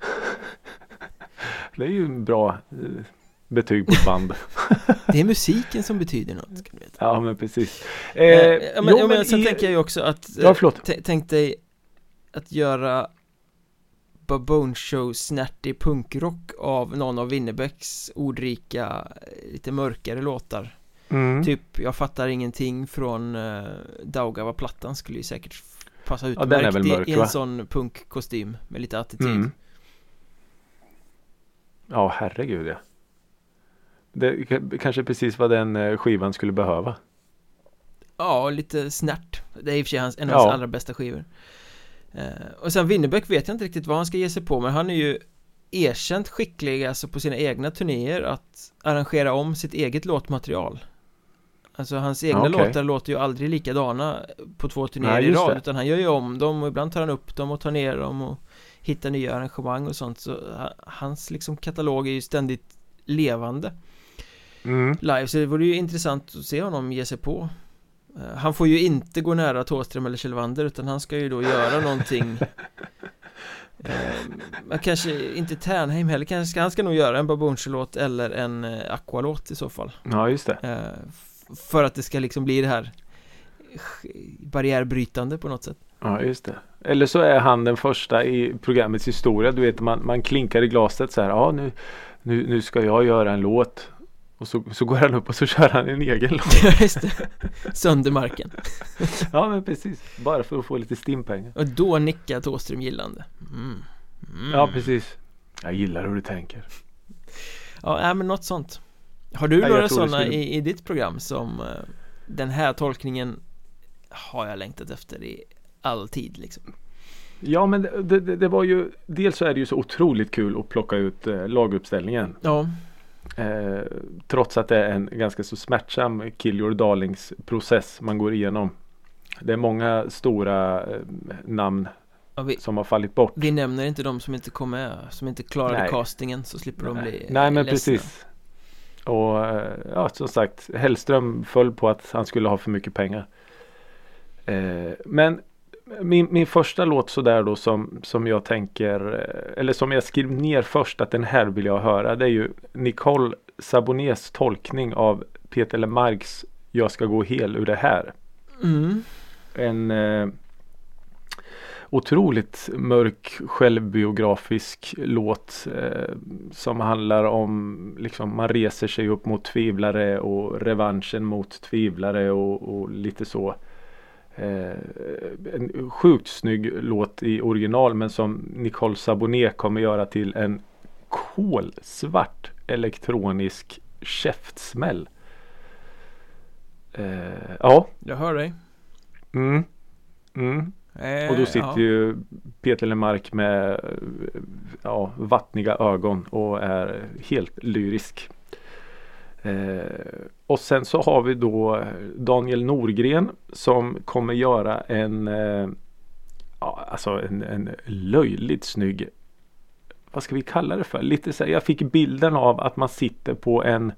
Speaker 3: Det är ju en bra eh, betyg på ett band.
Speaker 2: Det är musiken som betyder något, ska du veta
Speaker 3: ja men precis.
Speaker 2: Eh, ja, men,
Speaker 3: jo,
Speaker 2: ja, men sen
Speaker 3: i-
Speaker 2: tänker jag ju också att
Speaker 3: Ja
Speaker 2: eh, Tänk dig att göra Baboon Show snärtig punkrock av någon av Winnerbäcks ordrika, eh, lite mörkare låtar
Speaker 3: Mm.
Speaker 2: Typ, jag fattar ingenting från uh, Daugava-plattan skulle ju säkert passa
Speaker 3: Ja,
Speaker 2: utmärkt i-
Speaker 3: mörk,
Speaker 2: i en
Speaker 3: va?
Speaker 2: sån punkkostym med lite attityd
Speaker 3: Mm. Ja herregud ja. Det kanske precis vad den eh, skivan skulle behöva.
Speaker 2: Ja, lite snärt Det är i och för sig hans, en av
Speaker 3: Ja.
Speaker 2: hans allra bästa skivor Eh, Och sen Winnerbäck vet jag inte riktigt vad han ska ge sig på Men han är ju erkänt skicklig alltså på sina egna turnéer att arrangera om sitt eget låtmaterial Alltså hans egna
Speaker 3: Okej.
Speaker 2: låtar låter ju aldrig likadana på två turnéer i rad
Speaker 3: det.
Speaker 2: Utan han gör ju om dem och ibland tar han upp dem och tar ner dem och hittar nya arrangemang och sånt Så ha- hans liksom katalog är ju ständigt levande
Speaker 3: Mm.
Speaker 2: live så det vore ju intressant att se honom ge sig på Eh, Han får ju inte gå nära Thåström eller Kjellvander utan han ska ju då göra någonting eh, Kanske inte Ternheim heller, kanske han ska nog göra en Babunche-låt eller en eh, Aqua-låt i så fall
Speaker 3: Ja just det.
Speaker 2: eh, För att det ska liksom bli det här barriärbrytande på något sätt
Speaker 3: Ja just det. Eller så är han den första i programmets historia. Du vet man, man klinkar i glaset så här. Ja nu, nu, nu ska jag göra en låt. Och så, så går han upp och så kör han en egen låt.
Speaker 2: Just det, sönder marken
Speaker 3: Ja men precis. Bara för att få lite stimpengar.
Speaker 2: Och då nickar Thåström gillande mm. Mm.
Speaker 3: Ja precis. Jag gillar hur du tänker.
Speaker 2: Ja, nej, men något sånt Har du
Speaker 3: Ja,
Speaker 2: några sådana
Speaker 3: skulle-
Speaker 2: i, i ditt program som eh, Den här tolkningen Har jag längtat efter i all tid liksom
Speaker 3: Ja men det, det, det var ju Dels så är det ju så otroligt kul att plocka ut eh, laguppställningen.
Speaker 2: Ja,
Speaker 3: Eh, trots att det är en ganska så smärtsam kill your darlings process man går igenom. Det är många stora eh, namn
Speaker 2: ja vi,
Speaker 3: som har fallit bort.
Speaker 2: vi nämner inte de som inte kom med Som inte klarade
Speaker 3: Nej.
Speaker 2: castingen så slipper de bli
Speaker 3: Nej men
Speaker 2: ledsna.
Speaker 3: precis. Och eh, ja som sagt Hellström föll på att han skulle ha för mycket pengar. Eh, men min, min första låt sådär då som, som jag tänker eh, Eller som jag skrev ner först att den här vill jag höra. Det är ju Nicole Sabonets tolkning av Peter Lemarks Jag ska gå hel ur det här.
Speaker 2: mm.
Speaker 3: En eh, otroligt mörk självbiografisk låt eh, som handlar om liksom man reser sig upp mot tvivlare och revanschen mot tvivlare och, och lite så. Eh, en sjukt snygg låt i original men som Nicole Sabonet kommer göra till en kolsvart elektronisk käftsmäll. Eh, ja.
Speaker 2: Jag hör dig
Speaker 3: Mm. Mm.
Speaker 2: Eh,
Speaker 3: Och då sitter
Speaker 2: ja.
Speaker 3: ju Peter Lemark med eh, ja, vattniga ögon och är helt lyrisk. Eh, och sen så har vi då Daniel Norgren som kommer göra en eh, ja, alltså en, en löjligt snygg vad ska vi kalla det för? Lite så här, jag fick bilden av att man sitter på en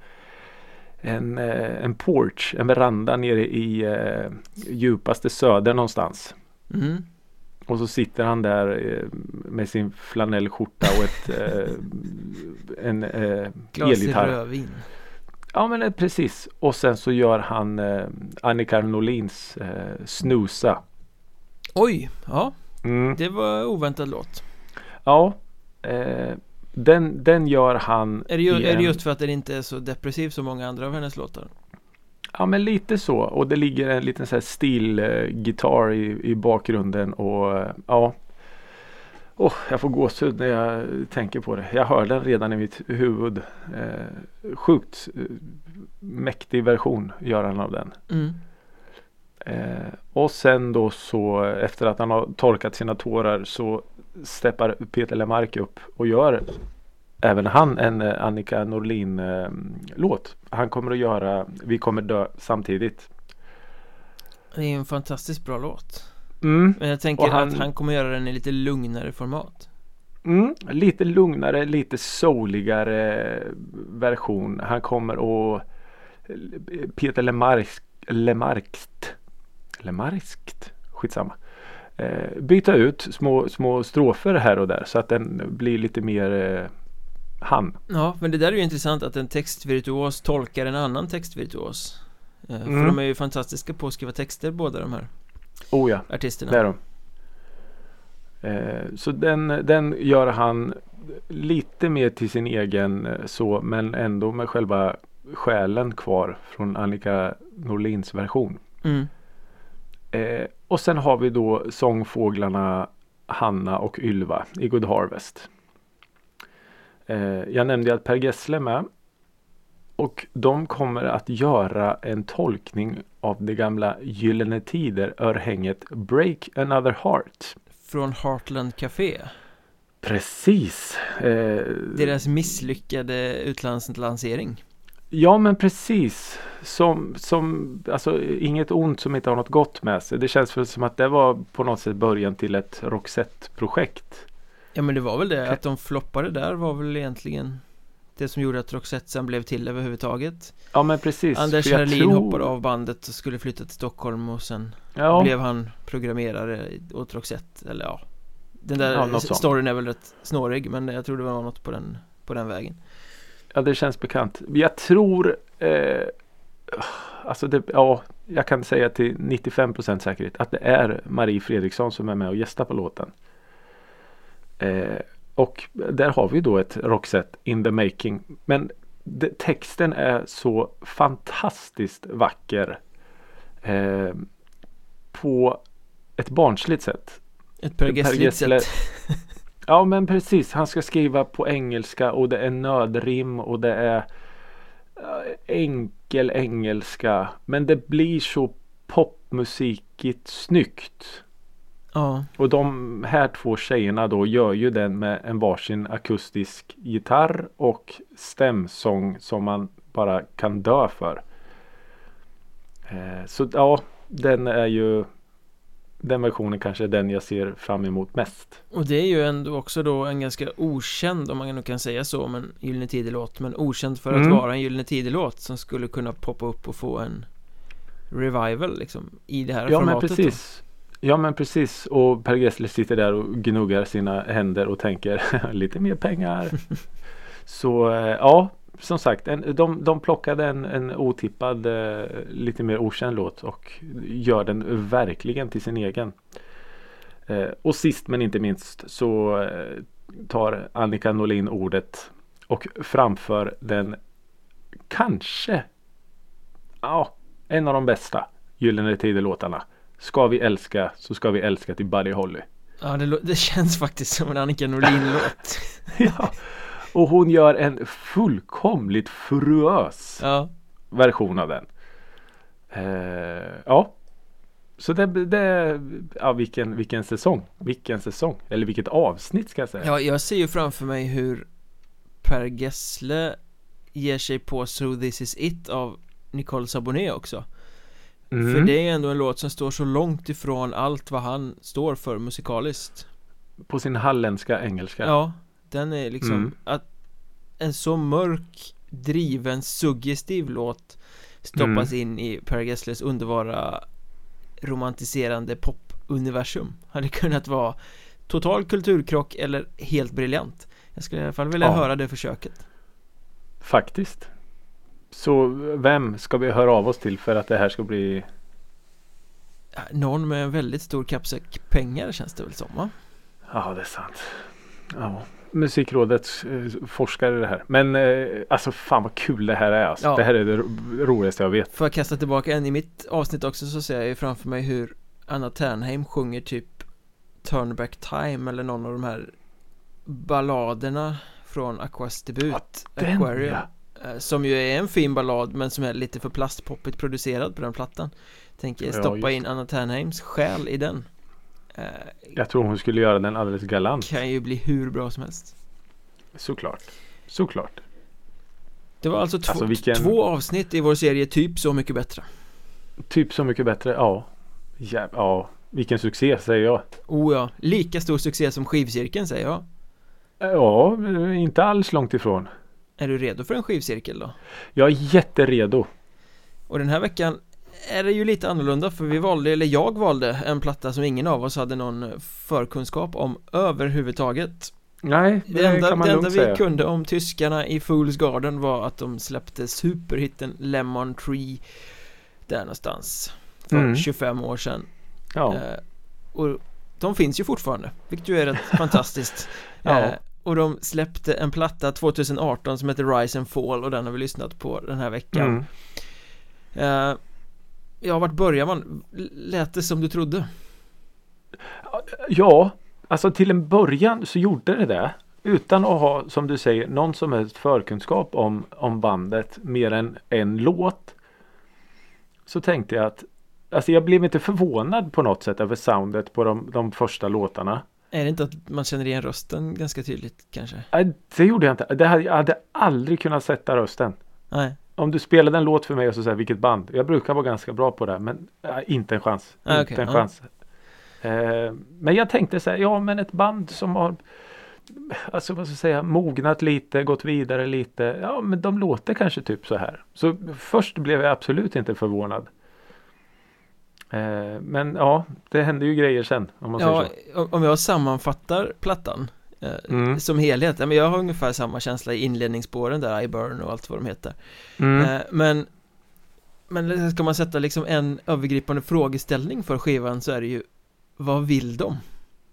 Speaker 3: en, eh, en porch, en veranda nere i eh, djupaste söder någonstans.
Speaker 2: Mm.
Speaker 3: Och så sitter han där eh, med sin flanellskjorta och ett, eh, en eh,
Speaker 2: Glas i
Speaker 3: elgitarr.
Speaker 2: rödvin
Speaker 3: Ja men eh, precis. Och sen så gör han eh, Annika Norlins eh, Snusa.
Speaker 2: Oj, ja
Speaker 3: Mm.
Speaker 2: det var oväntad låt
Speaker 3: Ja. Eh, den, den gör han
Speaker 2: Är det, ju, är det just för att den inte är så depressiv som många andra av hennes låtar?
Speaker 3: Ja men lite så. Och det ligger en liten så här stil-gitarr i, i bakgrunden och eh, ja. Åh, jag får gåshud när jag tänker på det. Jag hör den redan i mitt huvud. Eh, sjukt eh, mäktig version gör han av den.
Speaker 2: Mm.
Speaker 3: Eh, och sen då så efter att han har torkat sina tårar så steppar Peter Lemark upp och gör även han en eh, Annika Norlin eh, låt. Han kommer att göra Vi kommer dö samtidigt.
Speaker 2: Det är en fantastiskt bra låt
Speaker 3: Mm.
Speaker 2: Men jag tänker
Speaker 3: han-
Speaker 2: att han kommer göra den i lite lugnare format
Speaker 3: Mm, lite lugnare, lite souligare version. Han kommer att Peter Lemarsk, Lemarkt Lemarskt Skitsamma eh, Byta ut små, små strofer här och där så att den blir lite mer eh, han.
Speaker 2: Ja, men det där är ju intressant att en textvirtuos tolkar en annan textvirtuos Eh, För
Speaker 3: Mm.
Speaker 2: de är ju fantastiska på att skriva texter båda de här
Speaker 3: Oh ja,
Speaker 2: artisterna
Speaker 3: det är de. Eh, så den, den gör han lite mer till sin egen eh, så men ändå med själva själen kvar från Annika Norlins version.
Speaker 2: mm.
Speaker 3: Eh, och sen har vi då sångfåglarna Hanna och Ylva i Good Harvest. Eh, jag nämnde att Per Gessle är med. Och de kommer att göra en tolkning av det gamla Gyllene Tider örhänget Break Another Heart.
Speaker 2: Från Heartland Café
Speaker 3: Precis. Eh,
Speaker 2: Deras misslyckade utlandslansering
Speaker 3: Ja men precis. Som, som, alltså inget ont som inte har något gott med sig. Det känns väl som att det var på något sätt början till ett Roxette-projekt.
Speaker 2: Ja men det var väl det, att de floppade där var väl egentligen Det som gjorde att Roxette sen blev till överhuvudtaget
Speaker 3: Ja men precis.
Speaker 2: Anders Herlin
Speaker 3: tror-
Speaker 2: hoppade av bandet och skulle flytta till Stockholm och sen
Speaker 3: Ja,
Speaker 2: blev han programmerare åt Roxette eller ja Den där
Speaker 3: Ja,
Speaker 2: storyn är väl rätt snårig men jag tror det var något på den, på den vägen
Speaker 3: ja, det känns bekant. Jag tror eh, Alltså det, ja, jag kan säga till 95% säkerhet att det är Marie Fredriksson som är med och gästar på låten. Eh, och där har vi då ett Roxette in the making. Men det, texten är så fantastiskt vacker. Eh, på ett barnsligt sätt.
Speaker 2: Ett Per
Speaker 3: Per
Speaker 2: Gessle
Speaker 3: Gessle-
Speaker 2: sätt
Speaker 3: Ja men precis. Han ska skriva på engelska och det är nödrim och det är eh, enkel engelska. Men det blir så popmusikigt snyggt.
Speaker 2: Ja,
Speaker 3: Och de här två tjejerna då gör ju den med en varsin akustisk gitarr och stämsång som man bara kan dö för. Eh, så ja, den är ju den versionen kanske är den jag ser fram emot mest.
Speaker 2: och det är ju ändå också då en ganska okänd om man nu kan säga så om en Gyllene Tider-låt Men okänd för att
Speaker 3: Mm.
Speaker 2: vara en Gyllene Tider-låt som skulle kunna poppa upp och få en revival liksom i det här
Speaker 3: Ja men
Speaker 2: formatet då.
Speaker 3: Ja men precis och Per Gessle sitter där och gnuggar sina händer och tänker lite mer pengar. Så eh, ja, som sagt, en, de, de plockade en, en otippad, eh, lite mer okänd låt och gör den verkligen till sin egen. Eh, och sist men inte minst så eh, tar Annika Norlin ordet och framför den kanske ja, en av de bästa Gyllene Tider-låtarna. Ska vi älska så ska vi älska till Buddy Holly.
Speaker 2: Ja, det, det känns faktiskt som en Annika Norlin-låt
Speaker 3: ja. Och hon gör en fullkomligt furös
Speaker 2: Ja,
Speaker 3: version av den. Eh, ja. Så det, det ja vilken, vilken säsong. Vilken säsong. Eller vilket avsnitt ska jag säga.
Speaker 2: ja, jag ser ju framför mig hur Per Gessle ger sig på So This Is It av Nicole Sabonet också
Speaker 3: Mm.
Speaker 2: För det är ändå en låt som står så långt ifrån allt vad han står för musikaliskt
Speaker 3: På sin halländska engelska.
Speaker 2: Ja, den är liksom
Speaker 3: Mm.
Speaker 2: att en så mörk, driven, suggestiv låt stoppas
Speaker 3: Mm.
Speaker 2: in i Per Gessles underbara romantiserande universum Hade kunnat vara total kulturkrock eller helt briljant Jag skulle i alla fall vilja
Speaker 3: Ja.
Speaker 2: höra det försöket
Speaker 3: Faktiskt. Så vem ska vi höra av oss till för att det här ska bli
Speaker 2: Ja, Någon med en väldigt stor kappsäck pengar känns det väl som va?
Speaker 3: Ja, det är sant. Ja. Musikrådets eh, forskare i det här. Men eh, alltså fan vad kul det här är alltså.
Speaker 2: Ja.
Speaker 3: Det här är det ro roligaste jag vet.
Speaker 2: Får jag kasta tillbaka en i mitt avsnitt också så ser jag ju framför mig hur Anna Ternheim sjunger typ Turn Back Time eller någon av de här balladerna från Aquas debut
Speaker 3: Den
Speaker 2: Aquarium
Speaker 3: ja.
Speaker 2: Eh, Som ju är en fin ballad men som är lite för plastpoppigt producerad på den plattan Tänker
Speaker 3: Ja,
Speaker 2: stoppa
Speaker 3: just
Speaker 2: in Anna Ternheims själ i den Eh,
Speaker 3: Jag tror hon skulle göra den alldeles galant.
Speaker 2: Kan ju bli hur bra som helst
Speaker 3: Såklart. Såklart.
Speaker 2: Det var alltså, två,
Speaker 3: Alltså, vilken-
Speaker 2: två avsnitt i vår serie Typ Så Mycket Bättre
Speaker 3: Typ så mycket bättre. Ja. Ja, ja. Vilken succé säger jag.
Speaker 2: Oh ja, lika stor succé som skivcirkeln säger jag
Speaker 3: Ja, inte alls långt ifrån.
Speaker 2: Är du redo för en skivcirkel då?
Speaker 3: Jag är jätteredo.
Speaker 2: Och den här veckan är det ju lite annorlunda för vi valde, eller jag valde en platta som ingen av oss hade någon förkunskap om överhuvudtaget
Speaker 3: Nej, det,
Speaker 2: Det enda,
Speaker 3: kan man
Speaker 2: det enda vi
Speaker 3: säga.
Speaker 2: kunde om tyskarna i Fools Garden var att de släppte superhitten Lemon Tree Där någonstans För
Speaker 3: Mm.
Speaker 2: 25 år sedan
Speaker 3: Ja.
Speaker 2: eh, Och de finns ju fortfarande Vilket ju är rätt fantastiskt
Speaker 3: Ja.
Speaker 2: Och de släppte en platta 2018 som heter Rise and Fall och den har vi lyssnat på den här veckan
Speaker 3: Mm.
Speaker 2: eh, Ja, vart börjar man? Lät det som du trodde?
Speaker 3: Ja, alltså till en början så gjorde det det. Utan att ha, som du säger, någon som helst förkunskap om, om bandet mer än en låt. Så tänkte jag att Alltså jag blev inte förvånad på något sätt över soundet på de, de första låtarna.
Speaker 2: Är det inte att man känner igen rösten ganska tydligt kanske?
Speaker 3: Nej, Det gjorde jag inte. Det hade, jag hade aldrig kunnat sätta rösten.
Speaker 2: Nej,
Speaker 3: Om du spelade en låt för mig och så säger vilket band. Jag brukar vara ganska bra på det. Men äh, inte en chans.
Speaker 2: Ah,
Speaker 3: inte en
Speaker 2: ja.
Speaker 3: chans. Eh, men jag tänkte så här, ja men ett band som har Alltså vad ska jag säga, mognat lite, gått vidare lite. Ja men de låter kanske typ så här. Så först blev jag absolut inte förvånad. Eh, men ja, det hände ju grejer sen. Om man
Speaker 2: ja,
Speaker 3: säger så.
Speaker 2: om- jag sammanfattar plattan eh,
Speaker 3: Mm.
Speaker 2: som helhet, men jag har ungefär samma känsla i inledningsspåren där, I burn och allt vad de heter
Speaker 3: Mm.
Speaker 2: eh, Men Men ska man sätta liksom en övergripande frågeställning för skivan så är det ju Vad vill de?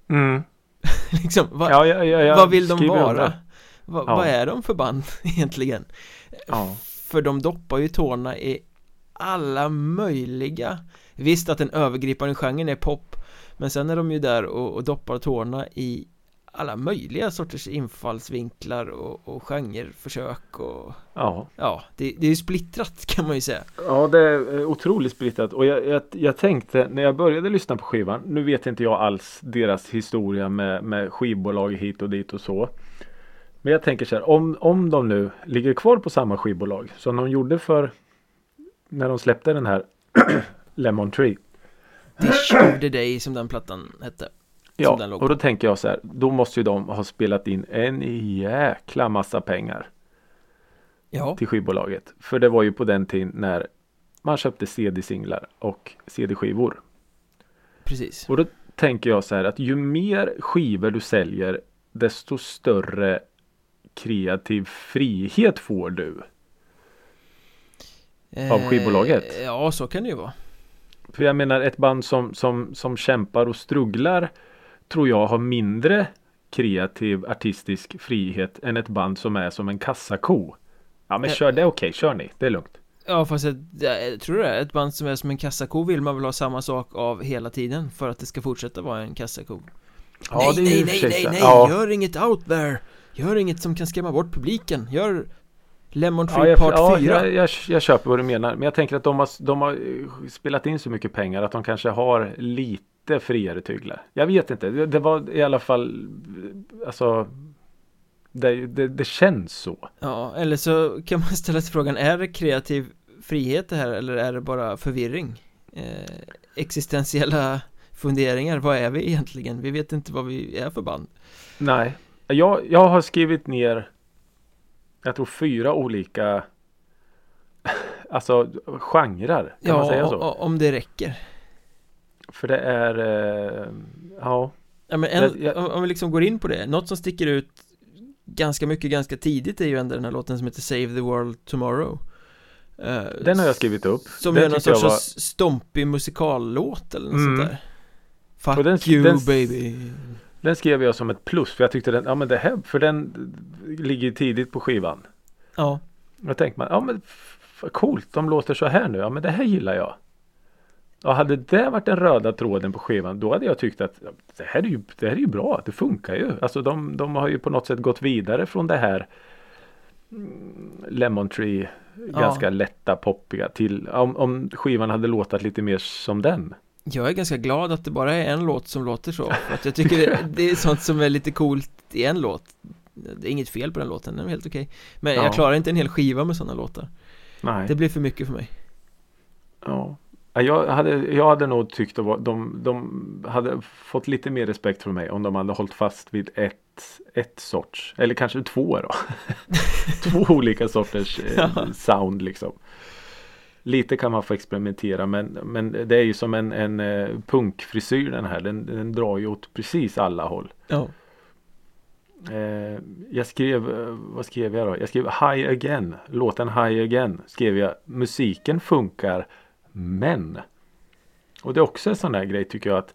Speaker 3: Mm.
Speaker 2: liksom, vad,
Speaker 3: Ja, ja, ja,
Speaker 2: vad vill de vara? Va. Vad är de för band egentligen? För de doppar ju tårna i alla möjliga Visst att den övergripande genren är pop Men sen är de ju där och, och doppar tårna i alla möjliga sorters infallsvinklar och, och genreförsök och
Speaker 3: ja.
Speaker 2: ja, det, det är ju splittrat kan man ju säga
Speaker 3: Ja, det är eh, otroligt splittrat och jag, jag, jag tänkte när jag började lyssna på skivan. Nu vet inte jag alls deras historia med, med skivbolag hit och dit och så. Men jag tänker så här, om, om de nu ligger kvar på samma skivbolag som de gjorde för när de släppte den här Lemon Tree.
Speaker 2: Dish of the Day som den plattan hette
Speaker 3: Ja, och då tänker jag så här, då måste ju de ha spelat in en jäkla massa pengar
Speaker 2: Ja,
Speaker 3: till skivbolaget. För det var ju på den tiden när man köpte CD-singlar och CD-skivor.
Speaker 2: precis
Speaker 3: Och då tänker jag så här att ju mer skivor du säljer desto större kreativ frihet får du. Av skivbolaget?
Speaker 2: Eh, Ja, så kan det ju vara
Speaker 3: För jag menar ett band som, som, som kämpar och strugglar tror jag har mindre kreativ artistisk frihet än ett band som är som en kassako. Ja men kör det okej, kör ni, det är lugnt.
Speaker 2: Ja fast jag, jag tror det är ett band som är som en kassako vill man väl ha samma sak av hela tiden för att det ska fortsätta vara en kassako
Speaker 3: Ja, är
Speaker 2: nej, nej, nej, nej, nej,
Speaker 3: Ja.
Speaker 2: gör inget out there Gör inget som kan skrämma bort publiken Gör Lemon Tree
Speaker 3: Ja, jag,
Speaker 2: Part
Speaker 3: ja,
Speaker 2: 4
Speaker 3: jag, jag, jag köper vad du menar. Men jag tänker att de har, de har eh, spelat in så mycket pengar att de kanske har lite friare tyglar. Jag vet inte. Det, det var i alla fall eh, Alltså det, det, det känns så.
Speaker 2: Ja, eller så kan man ställa sig frågan Är det kreativ frihet det här eller är det bara förvirring? Eh, existentiella funderingar, vad är vi egentligen? Vi vet inte vad vi är för band
Speaker 3: Nej. Jag, jag har skrivit ner Jag tror fyra olika Alltså genrer. Kan man säga
Speaker 2: Ja,
Speaker 3: så?
Speaker 2: o- om det räcker
Speaker 3: För det är eh, Ja
Speaker 2: Ja men en,
Speaker 3: Jag-
Speaker 2: om, om vi liksom går in på det, något som sticker ut ganska mycket ganska tidigt är ju ändå den här låten som heter Save the World Tomorrow Eh,
Speaker 3: Den har jag skrivit upp
Speaker 2: Som
Speaker 3: Den
Speaker 2: är någon sorts
Speaker 3: var-
Speaker 2: stompig musikallåt eller något
Speaker 3: Mm.
Speaker 2: sånt där Fuck
Speaker 3: den-
Speaker 2: you
Speaker 3: den-
Speaker 2: baby
Speaker 3: Den skrev jag som ett plus för jag tyckte den, ja men det här, för den ligger tidigt på skivan.
Speaker 2: Ja,
Speaker 3: Då tänkte man, ja men coolt, de låter så här nu, ja men det här gillar jag. Och hade det varit den röda tråden på skivan då hade jag tyckt att det här är ju, det här är ju bra, det funkar ju. Alltså de, de har ju på något sätt gått vidare från det här mm, Lemon Tree
Speaker 2: Ja.
Speaker 3: Ganska lätta poppiga till om, om skivan hade låtat lite mer som den
Speaker 2: jag är ganska glad att det bara är en låt som låter så för att jag tycker det, det är sånt som är lite coolt i en låt Det är inget fel på den låten, den är helt okej Men
Speaker 3: Ja.
Speaker 2: jag klarar inte en hel skiva med sådana låtar
Speaker 3: Nej
Speaker 2: Det blir för mycket för mig
Speaker 3: Ja. Ja, Jag hade, jag hade nog tyckt att de, de hade fått lite mer respekt från mig om de hade hållit fast vid ett, ett sorts, eller kanske två då. två olika sorters eh, sound liksom. Lite kan man få experimentera men, men det är ju som en, en eh, punkfrisyr den här. Den, den drar ju åt precis alla håll.
Speaker 2: Ja,
Speaker 3: Eh, jag skrev, eh, vad skrev jag då? Jag skrev High Again. Låten High Again skrev jag. Musiken funkar men. Och det är också en sån där grej tycker jag att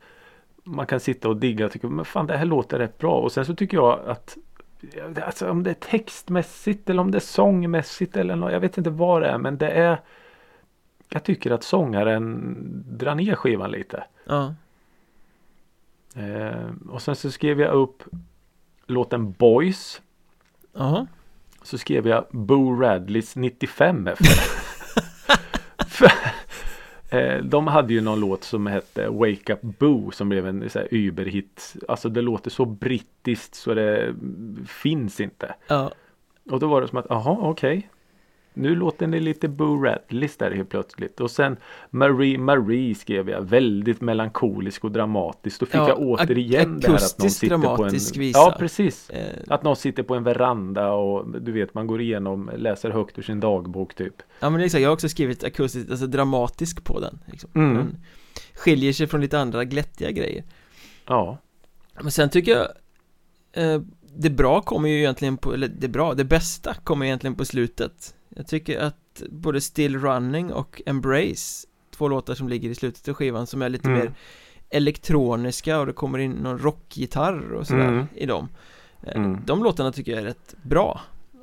Speaker 3: man kan sitta och digga och tycka men fan det här låter rätt bra. Och sen så tycker jag att alltså, om det är textmässigt eller om det är sångmässigt eller något, jag vet inte vad det är men det är jag tycker att sångaren drar ner skivan lite.
Speaker 2: ja,
Speaker 3: Eh, och sen så skrev jag upp låten Boys.
Speaker 2: ja,
Speaker 3: Så skrev jag Boo Radleys 95 efter. För, eh, De hade ju någon låt som hette Wake Up Boo som blev en så här überhit. Alltså det låter så brittiskt så det finns inte.
Speaker 2: ja
Speaker 3: Och då var det som att, jaha okej. Nu låter ni lite Boo Radleys där helt plötsligt. Och sen Marie Marie skrev jag. Väldigt melankolisk och dramatisk. Då fick
Speaker 2: Ja,
Speaker 3: jag återigen det här att någon sitter på en...
Speaker 2: visa.
Speaker 3: Ja precis.
Speaker 2: eh,
Speaker 3: Att någon sitter på en veranda och du vet man går igenom, läser högt ur sin dagbok typ.
Speaker 2: Ja men exakt, jag har också skrivit akustiskt, alltså dramatisk på den liksom.
Speaker 3: Mm.
Speaker 2: Den skiljer sig från lite andra glättiga grejer
Speaker 3: Ja.
Speaker 2: Men sen tycker jag eh, Det bra kommer ju egentligen på, eller det bra, det bästa kommer egentligen på slutet Jag tycker att både Still Running och Embrace Två låtar som ligger i slutet av skivan som är lite
Speaker 3: Mm.
Speaker 2: mer elektroniska och det kommer in någon rockgitarr och sådär
Speaker 3: Mm.
Speaker 2: i dem Eh,
Speaker 3: Mm.
Speaker 2: De låtarna tycker jag är rätt bra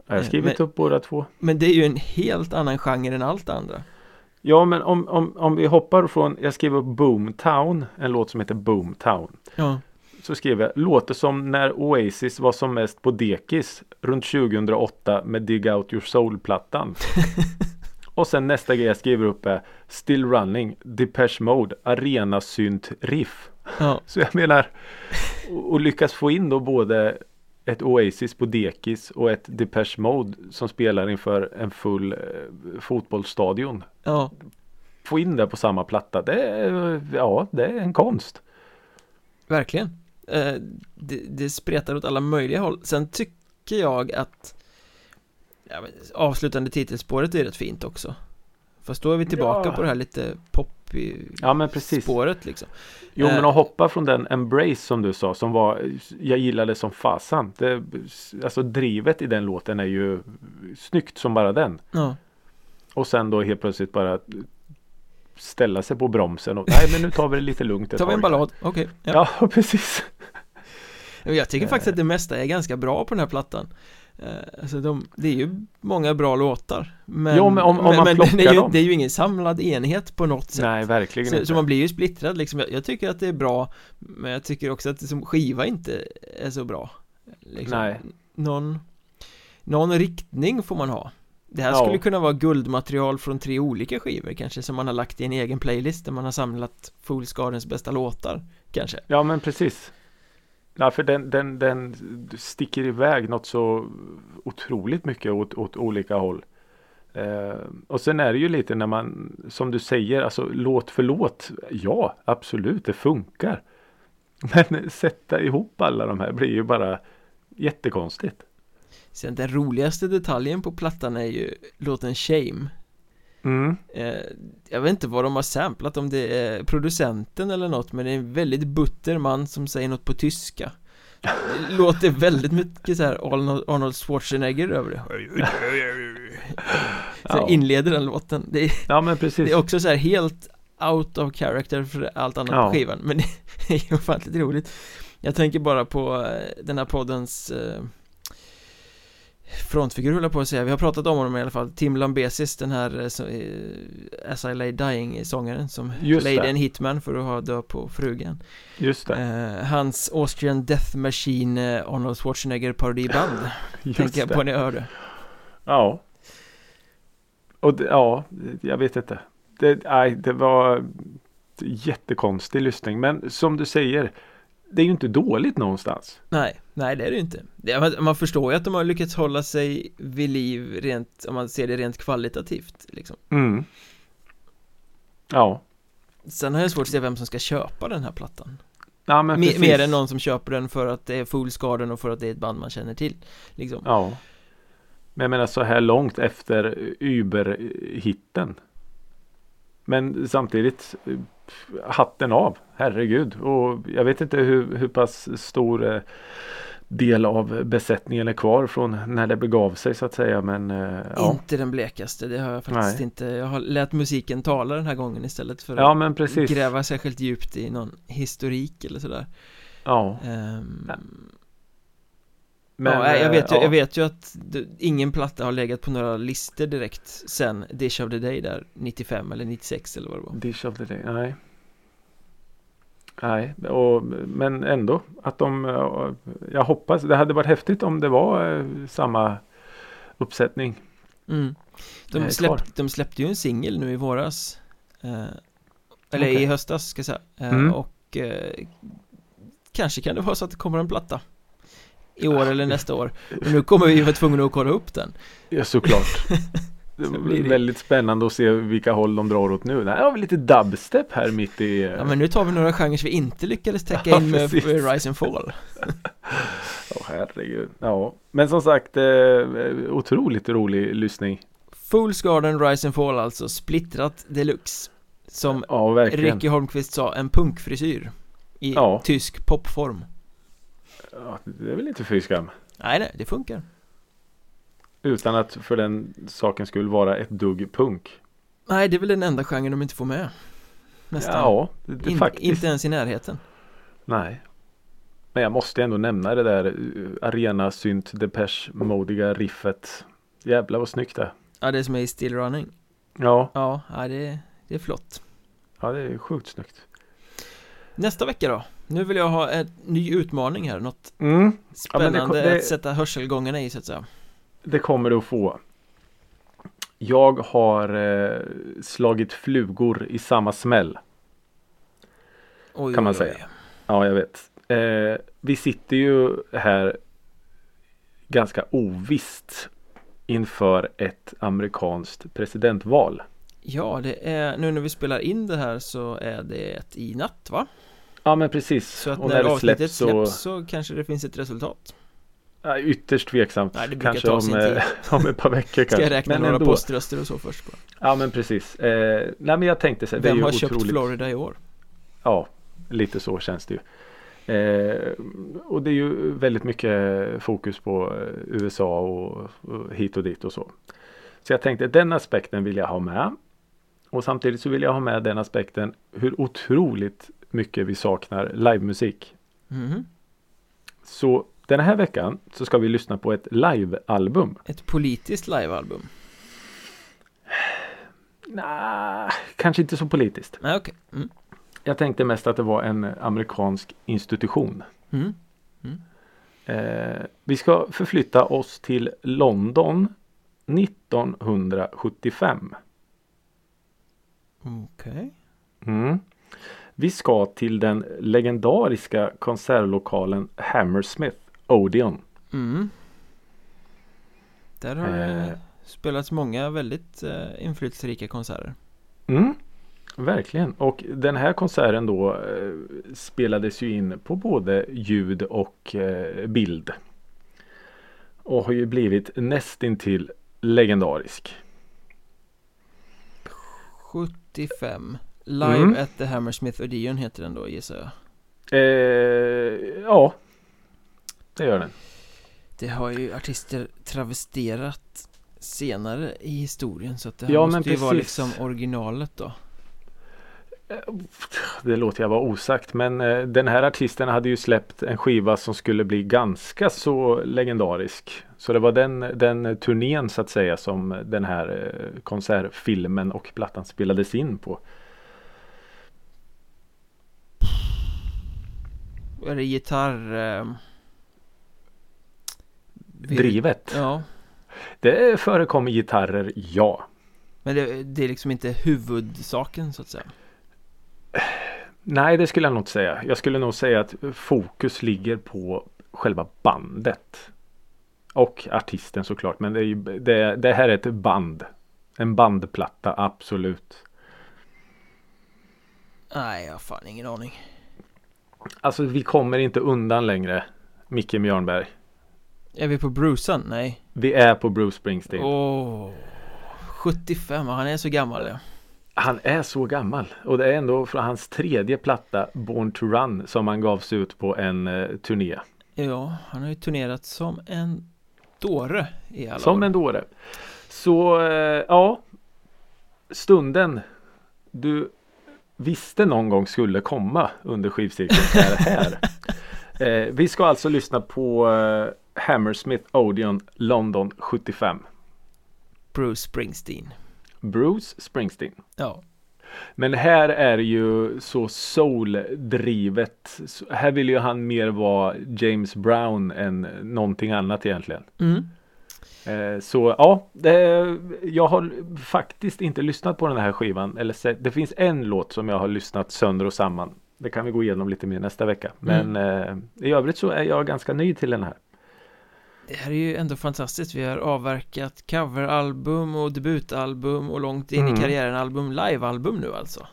Speaker 3: Jag har
Speaker 2: Eh,
Speaker 3: skrivit
Speaker 2: men-
Speaker 3: upp båda två.
Speaker 2: Men det är ju en helt annan genre än allt andra
Speaker 3: Ja men om, om, om vi hoppar från, jag skrev upp Boomtown, en låt som heter Boomtown.
Speaker 2: Ja,
Speaker 3: Så skrev jag, låter som när Oasis var som mest på dekis runt 2008 med Dig Out Your Soul-plattan. Och sen nästa grej jag skriver upp är Still Running, Depeche Mode, Arena Synt Riff.
Speaker 2: ja,
Speaker 3: Så jag menar, och, och lyckas få in då både ett Oasis på dekis och ett Depeche Mode som spelar inför en full eh, fotbollsstadion.
Speaker 2: ja
Speaker 3: Få in det på samma platta, det är, ja, det är en konst.
Speaker 2: Verkligen det, det spretar åt alla möjliga håll Sen tycker jag att ja, Avslutande titelspåret är rätt fint också Fast då är vi tillbaka
Speaker 3: Ja.
Speaker 2: på det här lite pop i
Speaker 3: Ja men precis.
Speaker 2: spåret liksom
Speaker 3: Jo men
Speaker 2: Eh.
Speaker 3: att hoppa från den Embrace som du sa som var Jag gillade som fasan. Det, alltså drivet i den låten är ju snyggt som bara den.
Speaker 2: Ja,
Speaker 3: Och sen då helt plötsligt bara ställa sig på bromsen och nej men nu tar vi det lite lugnt
Speaker 2: tar vi en ballad, okej ja.
Speaker 3: Ja precis.
Speaker 2: Men Jag tycker
Speaker 3: Eh.
Speaker 2: faktiskt att det mesta är ganska bra på den här plattan Eh, Alltså de, det är ju många bra låtar Men,
Speaker 3: Jo, men om- om man
Speaker 2: men
Speaker 3: plockar
Speaker 2: det, är ju, det är ju ingen samlad enhet på något sätt
Speaker 3: Nej verkligen
Speaker 2: så,
Speaker 3: inte.
Speaker 2: så man blir ju splittrad liksom jag, jag tycker att det är bra Men jag tycker också att det som skiva inte är så bra liksom.
Speaker 3: Nej.
Speaker 2: Någon Någon riktning får man ha Det här
Speaker 3: Ja.
Speaker 2: skulle kunna vara guldmaterial från tre olika skivor kanske som man har lagt i en egen playlist där man har samlat Fools Gardens bästa låtar Kanske
Speaker 3: Ja men precis. Ja, för den, den, den sticker iväg något så otroligt mycket åt, åt olika håll. Eh, och sen är det ju lite när man, som du säger, alltså låt för låt. Ja, absolut, det funkar. Men sätta ihop alla de här blir ju bara jättekonstigt.
Speaker 2: Sen den roligaste detaljen på plattan är ju låten Shame
Speaker 3: Mm.
Speaker 2: eh, Jag vet inte vad de har samplat om det är producenten eller något Men det är en väldigt butter man som säger något på tyska Det Låter väldigt mycket så här Arnold Schwarzenegger över det Så inleder den låten det är,
Speaker 3: Ja men precis.
Speaker 2: det är också så här helt out of character för allt annat
Speaker 3: Ja.
Speaker 2: på skivan Men det är ju ofantligt roligt Jag tänker bara på eh, den här poddens eh, Frontfigur höll på att säga, vi har pratat om honom i alla fall Tim Lambesis, den här eh, så, eh, As I Lay Dying sångaren som
Speaker 3: Just
Speaker 2: lejde en hitman för att ha död på frugan
Speaker 3: Just det.
Speaker 2: eh, Hans Austrian Death Machine eh, Arnold Schwarzenegger parodiband Tänker jag på när jag hör det
Speaker 3: Ja. Och det, ja, jag vet inte. Det, nej, det var jättekonstig lyssning. Men som du säger, det är ju inte dåligt någonstans.
Speaker 2: Nej, nej det är det ju inte det, man, förstår ju att de har lyckats hålla sig vid liv rent, om man ser det rent kvalitativt liksom
Speaker 3: Mm. Ja.
Speaker 2: Sen har jag svårt att se vem som ska köpa den här plattan
Speaker 3: ja men
Speaker 2: Me,
Speaker 3: precis.
Speaker 2: Mer än någon som köper den för att det är Fools Garden och för att det är ett band man känner till Liksom
Speaker 3: Ja. Men jag menar så här långt efter Uber-hitten. Men samtidigt hatten av, herregud. Och jag vet inte hur, hur pass stor eh, del av besättningen är kvar från när det begav sig så att säga. Men eh, ja.
Speaker 2: Inte den blekaste, det har jag faktiskt
Speaker 3: Nej.
Speaker 2: inte Jag har lät musiken tala den här gången istället för
Speaker 3: ja
Speaker 2: att gräva särskilt djupt i någon historik eller sådär
Speaker 3: Ja.
Speaker 2: Ehm,
Speaker 3: Nej.
Speaker 2: ja, jag, vet ju,
Speaker 3: eh,
Speaker 2: jag vet ju att ingen platta har legat på några listor direkt sen Dish of the Day där 95 eller 96 eller vad det var
Speaker 3: Dish of the day, nej. Nej, och, men ändå att de, eh, jag hoppas, det hade varit häftigt om det var eh, samma uppsättning.
Speaker 2: mm. De, släpp, de släppte ju en singel nu i våras eh, Eller
Speaker 3: Okej.
Speaker 2: i höstas ska jag säga eh,
Speaker 3: Mm.
Speaker 2: Och eh, Kanske kan det vara så att det kommer en platta I år eller nästa år Och nu kommer vi vara tvungna att kolla upp den
Speaker 3: Ja, såklart. Det
Speaker 2: blir det-
Speaker 3: väldigt spännande att se vilka håll de drar åt nu. Här har vi lite dubstep här mitt i... eh,
Speaker 2: Ja men nu tar vi några genrer vi inte lyckades täcka
Speaker 3: Ja,
Speaker 2: in med Rise and Fall
Speaker 3: Åh, herregud. Ja, men som sagt, eh, otroligt rolig lyssning.
Speaker 2: Fools Garden, Rise and Fall alltså, splittrat deluxe Som
Speaker 3: Ja.
Speaker 2: Ricky Holmqvist sa, en punkfrisyr I
Speaker 3: Ja.
Speaker 2: tysk popform
Speaker 3: Ja, det är väl inte fy skam.
Speaker 2: Nej nej, det funkar
Speaker 3: Utan att för den saken skulle vara ett dugg punk.
Speaker 2: Nej, det är väl den enda genren de inte får med Nästan
Speaker 3: Ja, det, det
Speaker 2: In,
Speaker 3: faktiskt.
Speaker 2: Inte ens i närheten
Speaker 3: Nej. Men jag måste ändå nämna det där uh, arena synt depeche modiga riffet. Jävlar vad snyggt det.
Speaker 2: Ja, det som är i Still Running
Speaker 3: Ja,
Speaker 2: Ja, ja det, det är flott
Speaker 3: ja det är sjukt snyggt.
Speaker 2: Nästa vecka då? Nu vill jag ha en ny utmaning här, något
Speaker 3: Mm, Ja,
Speaker 2: spännande
Speaker 3: det kom- det-
Speaker 2: att sätta hörselgångarna i så att säga
Speaker 3: det kommer du att få. Jag har eh, slagit flugor i samma smäll.
Speaker 2: Oj,
Speaker 3: Kan man
Speaker 2: oj,
Speaker 3: säga.
Speaker 2: oj.
Speaker 3: Ja, jag vet. Eh, vi sitter ju här ganska ovisst inför ett amerikanskt presidentval.
Speaker 2: Ja, det är, nu när vi spelar in det här så är det i natt va?
Speaker 3: Ja, men precis.
Speaker 2: Så att när,
Speaker 3: det
Speaker 2: avsnittet
Speaker 3: så-
Speaker 2: släpps så kanske det finns ett resultat
Speaker 3: Ja, ytterst tveksamt.
Speaker 2: Nej, det brukar
Speaker 3: kanske
Speaker 2: ta
Speaker 3: om,
Speaker 2: sin
Speaker 3: eh,
Speaker 2: tid.
Speaker 3: om ett par veckor
Speaker 2: Ska jag räkna
Speaker 3: men
Speaker 2: några
Speaker 3: ändå.
Speaker 2: poströster och så först bara.
Speaker 3: Ja men precis. Eh, nej men jag tänkte så här, det är
Speaker 2: Vem
Speaker 3: ju
Speaker 2: har
Speaker 3: otroligt.
Speaker 2: köpt Florida i år?
Speaker 3: Ja, lite så känns det ju. Eh, och det är ju väldigt mycket fokus på eh, USA och, och hit och dit och så. Så jag tänkte den aspekten vill jag ha med. Och samtidigt så vill jag ha med den aspekten hur otroligt mycket vi saknar livemusik.
Speaker 2: Mhm.
Speaker 3: Så den här veckan så ska vi lyssna på ett livealbum.
Speaker 2: Ett politiskt livealbum?
Speaker 3: Nej, kanske inte så politiskt.
Speaker 2: Nej, okej mm.
Speaker 3: Jag tänkte mest att det var en amerikansk institution.
Speaker 2: Mm.
Speaker 3: Eh, vi ska förflytta oss till London 1975.
Speaker 2: Okej
Speaker 3: Mm. Vi ska till den legendariska konsertlokalen Hammersmith Odeon.
Speaker 2: mm. Där har
Speaker 3: Eh.
Speaker 2: spelats många väldigt eh, inflytelserika konserter
Speaker 3: Mm. Verkligen. Och den här konserten då eh, spelades ju in på både ljud och eh, bild. Och har ju blivit nästintill legendarisk.
Speaker 2: 75 Live
Speaker 3: Mm.
Speaker 2: at the Hammersmith Odeon heter den då gissar jag
Speaker 3: Eh, ja, det gör den.
Speaker 2: Det har ju artister travesterat senare i historien så att det här
Speaker 3: Ja,
Speaker 2: måste ju vara liksom originalet då
Speaker 3: Det låter jag vara osagt men eh, den här artisten hade ju släppt en skiva som skulle bli ganska så legendarisk. Så det var den, den turnén så att säga som den här eh, konsertfilmen och plattan spelades in på.
Speaker 2: Är det gitarr... Eh...
Speaker 3: Drivet.
Speaker 2: Ja
Speaker 3: Det förekommer gitarrer, ja.
Speaker 2: Men det, det är liksom inte huvudsaken så att säga
Speaker 3: Nej, det skulle jag nog inte säga. Jag skulle nog säga att fokus ligger på själva bandet. Och artisten såklart. Men det, ju, det, det här är ett band. En bandplatta, absolut.
Speaker 2: Nej, jag har fan ingen aning
Speaker 3: Alltså vi kommer inte undan längre. Micke Mjörnberg.
Speaker 2: Är vi på Brucean? Nej
Speaker 3: Vi är på Bruce Springsteen.
Speaker 2: Åh 75, han är så gammal ja.
Speaker 3: Han är så gammal. Och det är ändå från hans tredje platta Born to Run som han gavs ut på en eh, turné.
Speaker 2: Ja, han har ju turnerat som en dåre i alla
Speaker 3: Som
Speaker 2: år.
Speaker 3: en dåre. Så eh, ja. Stunden du visste någon gång skulle komma under skivcirkeln är här. eh, vi ska alltså lyssna på eh, Hammersmith Odeon London 75.
Speaker 2: Bruce Springsteen
Speaker 3: Bruce Springsteen.
Speaker 2: Ja
Speaker 3: Men här är ju så soul-drivet. Här vill ju han mer vara James Brown än någonting annat egentligen.
Speaker 2: mm.
Speaker 3: Eh, Så ja, det, jag har faktiskt inte lyssnat på den här skivan. Eller det finns en låt som jag har lyssnat sönder och samman. Det kan vi gå igenom lite mer nästa vecka. Men eh, i övrigt så är jag ganska nöjd till den här.
Speaker 2: Det här är ju ändå fantastiskt Vi har avverkat coveralbum och debutalbum och långt in
Speaker 3: Mm.
Speaker 2: i karriären album Livealbum nu alltså
Speaker 3: Ja,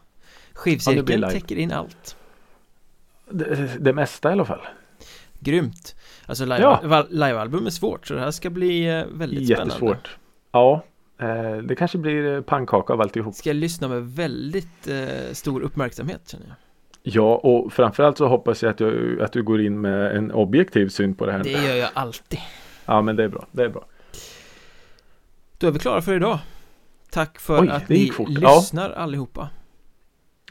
Speaker 2: Skivcirkeln
Speaker 3: live.
Speaker 2: täcker in allt
Speaker 3: Det, det mesta i alla fall.
Speaker 2: Grymt Alltså live,
Speaker 3: Ja.
Speaker 2: livealbum är svårt så det här ska bli eh, väldigt spännande
Speaker 3: Jättesvårt. Ja, eh, det kanske blir eh, pannkaka av alltihop.
Speaker 2: Ska jag lyssna med väldigt eh, stor uppmärksamhet känner jag
Speaker 3: Ja, och framförallt så hoppas jag att du, att du går in med en objektiv syn på det här.
Speaker 2: Det gör jag alltid
Speaker 3: Ja, men det är bra. Det är bra.
Speaker 2: Då är vi klara för idag Tack för
Speaker 3: Oj,
Speaker 2: att ni
Speaker 3: fort. Ja.
Speaker 2: lyssnar allihopa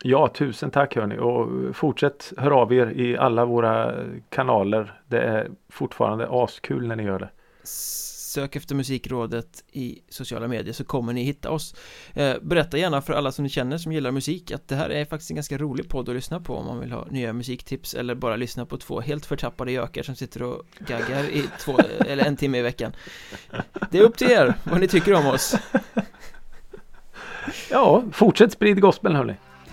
Speaker 3: Ja, tusen tack hörni och fortsätt höra av er i alla våra kanaler. Det är fortfarande askul när ni gör det.
Speaker 2: Sök efter Musikrådet i sociala medier så kommer ni hitta oss eh, Berätta gärna för alla som ni känner som gillar musik att det här är faktiskt en ganska rolig podd att lyssna på om man vill ha nya musiktips eller bara lyssna på två helt förtappade gökar som sitter och gaggar i två eller en timme i veckan Det är upp till er vad ni tycker om oss
Speaker 3: Ja, fortsätt sprid gospel hörni.